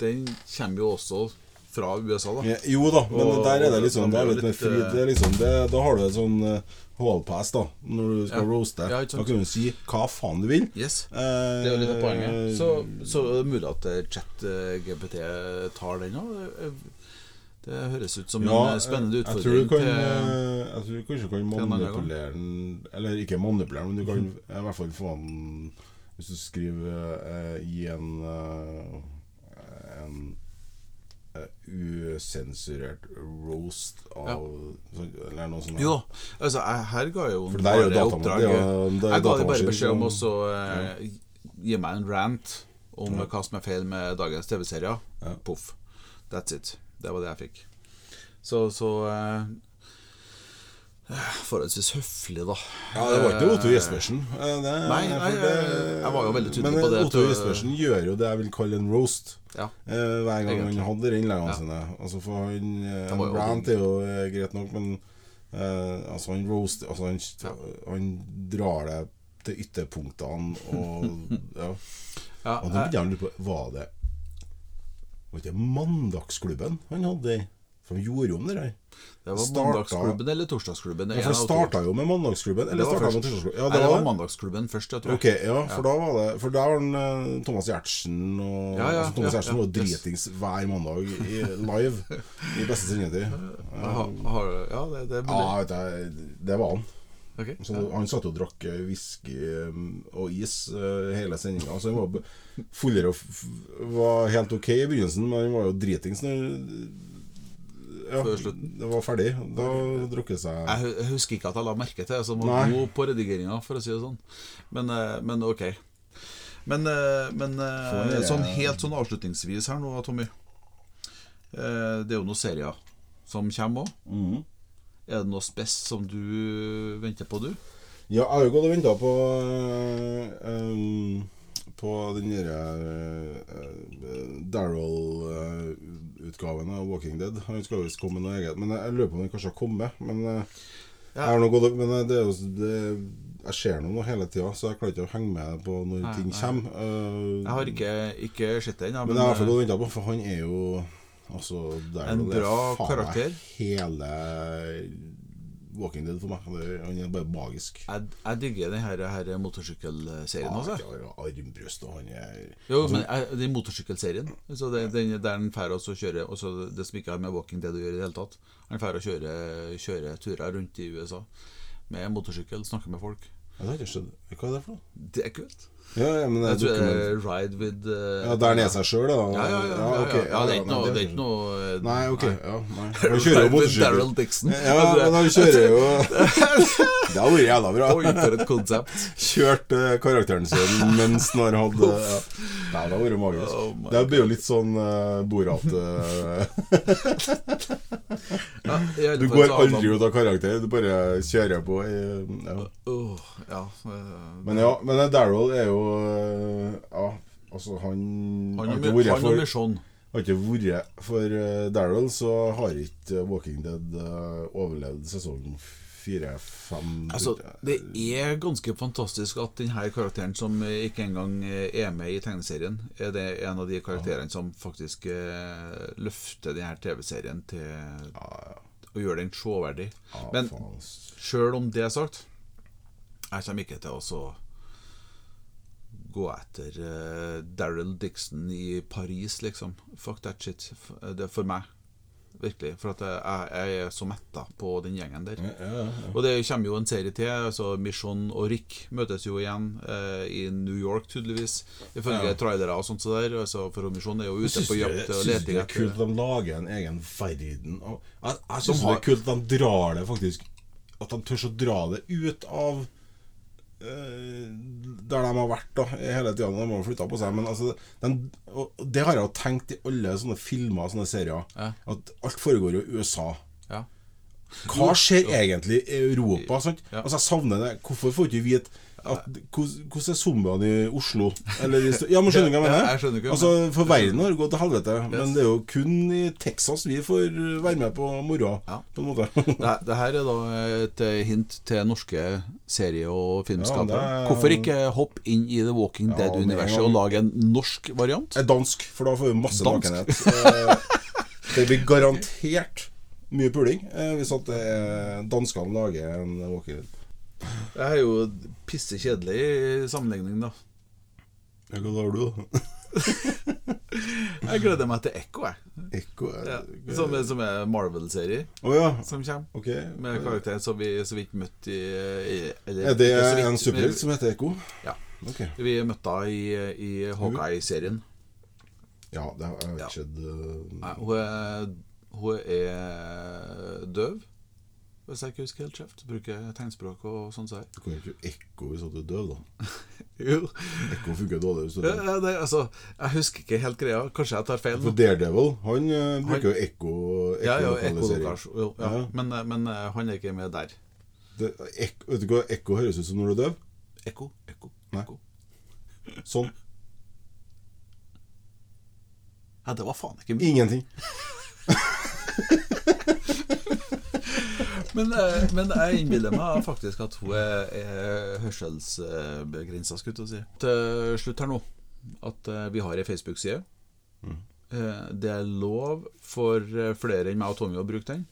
Speaker 1: Den kommer jo også fra USA, da.
Speaker 2: Ja, jo da, men
Speaker 1: Og-
Speaker 2: der er det
Speaker 1: litt
Speaker 2: liksom det
Speaker 1: er
Speaker 2: litt mer fri.
Speaker 1: eh,
Speaker 2: Det er liksom, det, da har du et sånn uh, hallpass, da, når du skal
Speaker 1: Ja.
Speaker 2: roaste.
Speaker 1: Ja,
Speaker 2: da kan du si hva faen du vil.
Speaker 1: Yes.
Speaker 2: Eh,
Speaker 1: Det er jo litt av poenget. Så, så er det mulig at ChatGPT chat-GPT tar den òg. Det høres ut som
Speaker 2: ja,
Speaker 1: en spennende utfordring.
Speaker 2: jeg tror du kan
Speaker 1: til
Speaker 2: eh, Jeg tror du kanskje kan manipulere den Eller ikke manipulere, den, men du kan i hvert fall få den Hvis du skriver eh, i en eh, En eh, usensurert roast av ja. Eller noe sånt.
Speaker 1: Jo. Altså, jeg, her ga jo
Speaker 2: For det der er jo datamaskin. er
Speaker 1: Jeg ga dem bare beskjed om
Speaker 2: å
Speaker 1: også eh, gi meg en rant om hva som er feil med dagens TV-serier.
Speaker 2: Ja.
Speaker 1: Poff. That's it. Det var det jeg fikk. Så, så eh, Forholdsvis høflig, da.
Speaker 2: Ja, det var ikke Otto Jespersen. eh,
Speaker 1: Nei, nei,
Speaker 2: for det-
Speaker 1: jeg var jo veldig tydelig
Speaker 2: men
Speaker 1: på det Men
Speaker 2: Otto Jespersen gjør jo det jeg vil kalle en roast.
Speaker 1: Ja.
Speaker 2: Eh, hver gang
Speaker 1: Egentlig.
Speaker 2: han hadde innleggene
Speaker 1: Ja.
Speaker 2: sine. Altså for han eh,
Speaker 1: jo
Speaker 2: rant er jo eh, greit nok, men uh, altså han roast Altså han, han drar det til ytterpunktene og Ja.
Speaker 1: Ja,
Speaker 2: Og
Speaker 1: da
Speaker 2: begynner jeg å lure på Var det Var ikke Mandagsklubben han hadde? For han gjorde jo om det der.
Speaker 1: Det var Mandagsklubben eller Torsdagsklubben.
Speaker 2: Ja, for det starta jo med Mandagsklubben. Eller
Speaker 1: Det var
Speaker 2: starta med Torsdagsklubben? Ja,
Speaker 1: Nei, det var
Speaker 2: det.
Speaker 1: Mandagsklubben først, jeg tror.
Speaker 2: Ok, ja, for da var det For der var den, eh, Thomas Giertsen og
Speaker 1: Ja, ja,
Speaker 2: altså, Thomas
Speaker 1: ja,
Speaker 2: Giertsen
Speaker 1: ja,
Speaker 2: var dritings hver mandag i, live i beste sendetid.
Speaker 1: Ja, det, det.
Speaker 2: Ja, vet jeg, det var han.
Speaker 1: Okay,
Speaker 2: Så
Speaker 1: ja.
Speaker 2: Han satt og drakk eh, whisky eh, og is hele sendinga. Så han var fullere og var helt ok i begynnelsen, men han var jo dritings når ja,
Speaker 1: Før slutten.
Speaker 2: det var ferdig. Da drukket seg
Speaker 1: Jeg husker ikke at jeg la merke til det, Jeg var god på redigeringa, for å si det sånn. Men, eh, men ok. Men, eh, men eh,
Speaker 2: jeg-
Speaker 1: sånn helt sånn avslutningsvis her nå, Tommy. Eh, Det er jo noen serier som kommer òg.
Speaker 2: Mhm.
Speaker 1: Er det noe spes som du venter på, du?
Speaker 2: Ja, jeg har jo gått og venta på eh, um, På den derre uh, Daryl-utgaven av Walking Dead. Han skal visst komme med noe eget. Men jeg, lurer på om den kanskje har kommet. Men, ja. gått, men eh, det er jo det, Jeg ser noe hele tida, så jeg klarer ikke å henge med på når
Speaker 1: Nei,
Speaker 2: ting
Speaker 1: nei.
Speaker 2: kommer. Uh,
Speaker 1: Jeg har ikke, ikke sett den. Ja,
Speaker 2: men jeg har
Speaker 1: eh,
Speaker 2: og venta på, for han er jo Altså, Daryl
Speaker 1: En bra karakter.
Speaker 2: Hele Walking Dead for meg. Han er bare magisk.
Speaker 1: Jeg, jeg digger den her, her motorsykkelserien
Speaker 2: Han
Speaker 1: også.
Speaker 2: har armbryst, og han er
Speaker 1: Jo, men jeg, den motorsykkelserien så det, den, Der han drar og kjører også Det som ikke har med Walking Dead å gjøre i det hele tatt. Han drar og kjører, kjører turer rundt i USA med motorsykkel, snakker med folk.
Speaker 2: Ja, Det har ikke skjedd. Hva er det for noe?
Speaker 1: Det er kult.
Speaker 2: Ja, ja, men det er dokument...
Speaker 1: er Ride with uh,
Speaker 2: Ja, Der er seg sjøl, da?
Speaker 1: Ja, ja, ja. ja,
Speaker 2: ok.
Speaker 1: ja, det er ikke noe, det er ikke noe eh,
Speaker 2: Nei, ok. Ja, nei. Han kjører jo motorsykkel.
Speaker 1: Daryl Dixon.
Speaker 2: Ja, men han kjører jo Det hadde vært jævla bra.
Speaker 1: Et konsept.
Speaker 2: Kjørt eh, karakteren sin mens han hadde ja. Nei, det hadde vært magisk.
Speaker 1: Oh
Speaker 2: det blir jo litt sånn uh, Borat eh,
Speaker 1: Ja,
Speaker 2: Du går aldri ut av karakter, du bare kjører på. Ja.
Speaker 1: Uh, ja, eh,
Speaker 2: Men ja, men Daryl er jo Ja, altså han
Speaker 1: Han
Speaker 2: har ikke vært for Har ikke vært for Daryl, så har ikke Walking Dead overlevd sesong fire, fem
Speaker 1: Altså, det er ganske fantastisk at denne karakteren, som ikke engang er med i tegneserien, er det en av de karakterene som faktisk eh, løfter denne TV-serien til å gjøre den sjåverdig.
Speaker 2: ja,
Speaker 1: Men sjøl om det er sagt, jeg kommer ikke til å så gå etter uh, Daryl Dixon i Paris, liksom. Fuck that shit. F- Det er for meg. Virkelig. For at jeg, jeg er så metta på den gjengen der.
Speaker 2: Ja, ja, ja.
Speaker 1: Og det kommer jo en serie til. altså Mission og Rick møtes jo igjen eh, i New York, tydeligvis. Ifølge
Speaker 2: Ja.
Speaker 1: trailere og sånt. Så der, altså, for Mission er jo ute på jakt og
Speaker 2: syns det er kult at de lager en egen verden. Jeg jeg syns
Speaker 1: De
Speaker 2: det er kult at de drar det faktisk At de tør å dra det ut av der de har vært da hele tida. De har flytta på seg. Men altså de, og Det har jeg jo tenkt i alle sånne filmer og sånne serier.
Speaker 1: Ja.
Speaker 2: At alt foregår jo i USA.
Speaker 1: Ja.
Speaker 2: Hva skjer egentlig i Europa? Sant? Altså Jeg savner det. Hvorfor får ikke vi at, hvordan er zombiene i Oslo? Eller ja, men skjønner du hva jeg mener? altså, For verden har gått til helvete. Men det er jo kun i Texas vi får være med på moroa.
Speaker 1: Ja.
Speaker 2: På en måte.
Speaker 1: Det, det her er da et eh, hint til norske serie- og filmskapere.
Speaker 2: Ja, er-
Speaker 1: Hvorfor ikke hoppe inn i The Walking
Speaker 2: Ja,
Speaker 1: Dead-universet og lage en norsk variant?
Speaker 2: En dansk, for da får vi masse nakenhet. Eh, Det blir garantert mye puling eh, hvis at er danskene lager en walker.
Speaker 1: Det er jo pisse kjedelig i sammenligning, da.
Speaker 2: Ja, Hva har du, da?
Speaker 1: Jeg gleder meg til Ekko, jeg.
Speaker 2: Ekko er
Speaker 1: Ja, som, som er Marvel-serie
Speaker 2: oh, ja.
Speaker 1: som kommer.
Speaker 2: Okay.
Speaker 1: Med karakter som vi så vidt møtte i, i eller,
Speaker 2: Er det
Speaker 1: vidt,
Speaker 2: en superhelt som heter Ekko?
Speaker 1: Ja.
Speaker 2: Okay.
Speaker 1: Vi møtte henne i, i Hawkeye-serien.
Speaker 2: Ja, det har jeg ikke sett eh,
Speaker 1: Nei, Hun er, hun er døv, hvis jeg ikke husker helt skjevt. Bruker jeg tegnspråk og sånn. Så.
Speaker 2: Du kan jo ikke ekko hvis du er døv, da.
Speaker 1: Jo.
Speaker 2: Ekko funker dårlig hvis du er døv.
Speaker 1: ja, det, altså, jeg husker ikke helt greia. Kanskje jeg tar feil.
Speaker 2: For. Daredevil, han uh, bruker jo ekko
Speaker 1: Ja, ja,
Speaker 2: ekkolokalisering.
Speaker 1: ekkolokasjon. Jo, ja.
Speaker 2: Ja.
Speaker 1: Men, men uh, han er ikke med der.
Speaker 2: Det- ek- Vet du hva ekko høres ut som når du er døv?
Speaker 1: Ekko, ekko,
Speaker 2: Nei. Sånn.
Speaker 1: Ja, det var faen ikke mye.
Speaker 2: Ingenting.
Speaker 1: Men, eh, men jeg innbiller meg faktisk at hun er, er hørselsbegrensa, skulle jeg si. Til slutt her nå, at eh, vi har ei Facebook-side. Mm. Det er lov for eh, flere enn meg og Tommy å bruke den.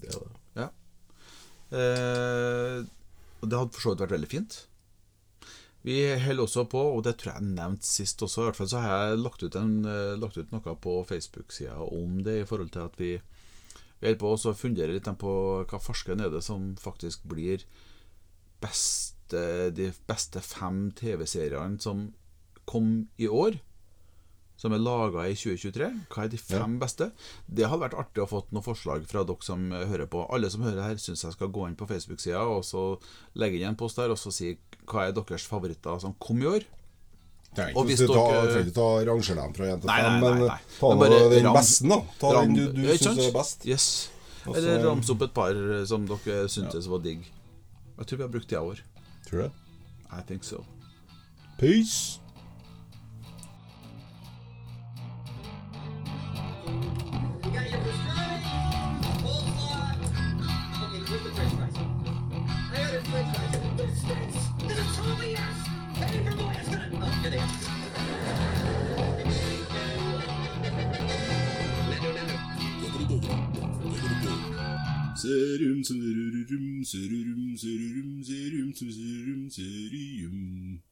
Speaker 2: Det er det.
Speaker 1: Ja. Eh, det hadde for så vidt vært veldig fint. Vi holder også på, og det tror jeg jeg nevnte sist også, i hvert fall så har jeg lagt ut, en, eh, lagt ut noe på Facebook-sida om det, i forhold til at vi, vi holder på å fundere litt på hva forskeren er det som faktisk blir beste, de beste fem TV-seriene som kom i år. Som er laga i 2023. Hva er de fem beste? Det hadde vært artig å få noen forslag fra dere som hører på. Alle som hører her, syns jeg skal gå inn på Facebook-sida og så legge inn en post der og så si hva er deres favoritter som kom i år.
Speaker 2: Trenger ikke
Speaker 1: hvis
Speaker 2: å
Speaker 1: dere-
Speaker 2: ta rangere dem fra 1 til
Speaker 1: Nei,
Speaker 2: 5,
Speaker 1: nei, nei,
Speaker 2: men ta
Speaker 1: Men bare
Speaker 2: den
Speaker 1: ram-
Speaker 2: beste, da. Ta
Speaker 1: Ram-
Speaker 2: den du, du
Speaker 1: Ja,
Speaker 2: syns er best.
Speaker 1: Yes.
Speaker 2: Også...
Speaker 1: Eller ramse opp et par eh, som dere syntes var digg. Jeg tror vi har brukt tida vår. år.
Speaker 2: Tror du det?
Speaker 1: I think so.
Speaker 2: Peace. Serim serim serim serim serim serim serim serim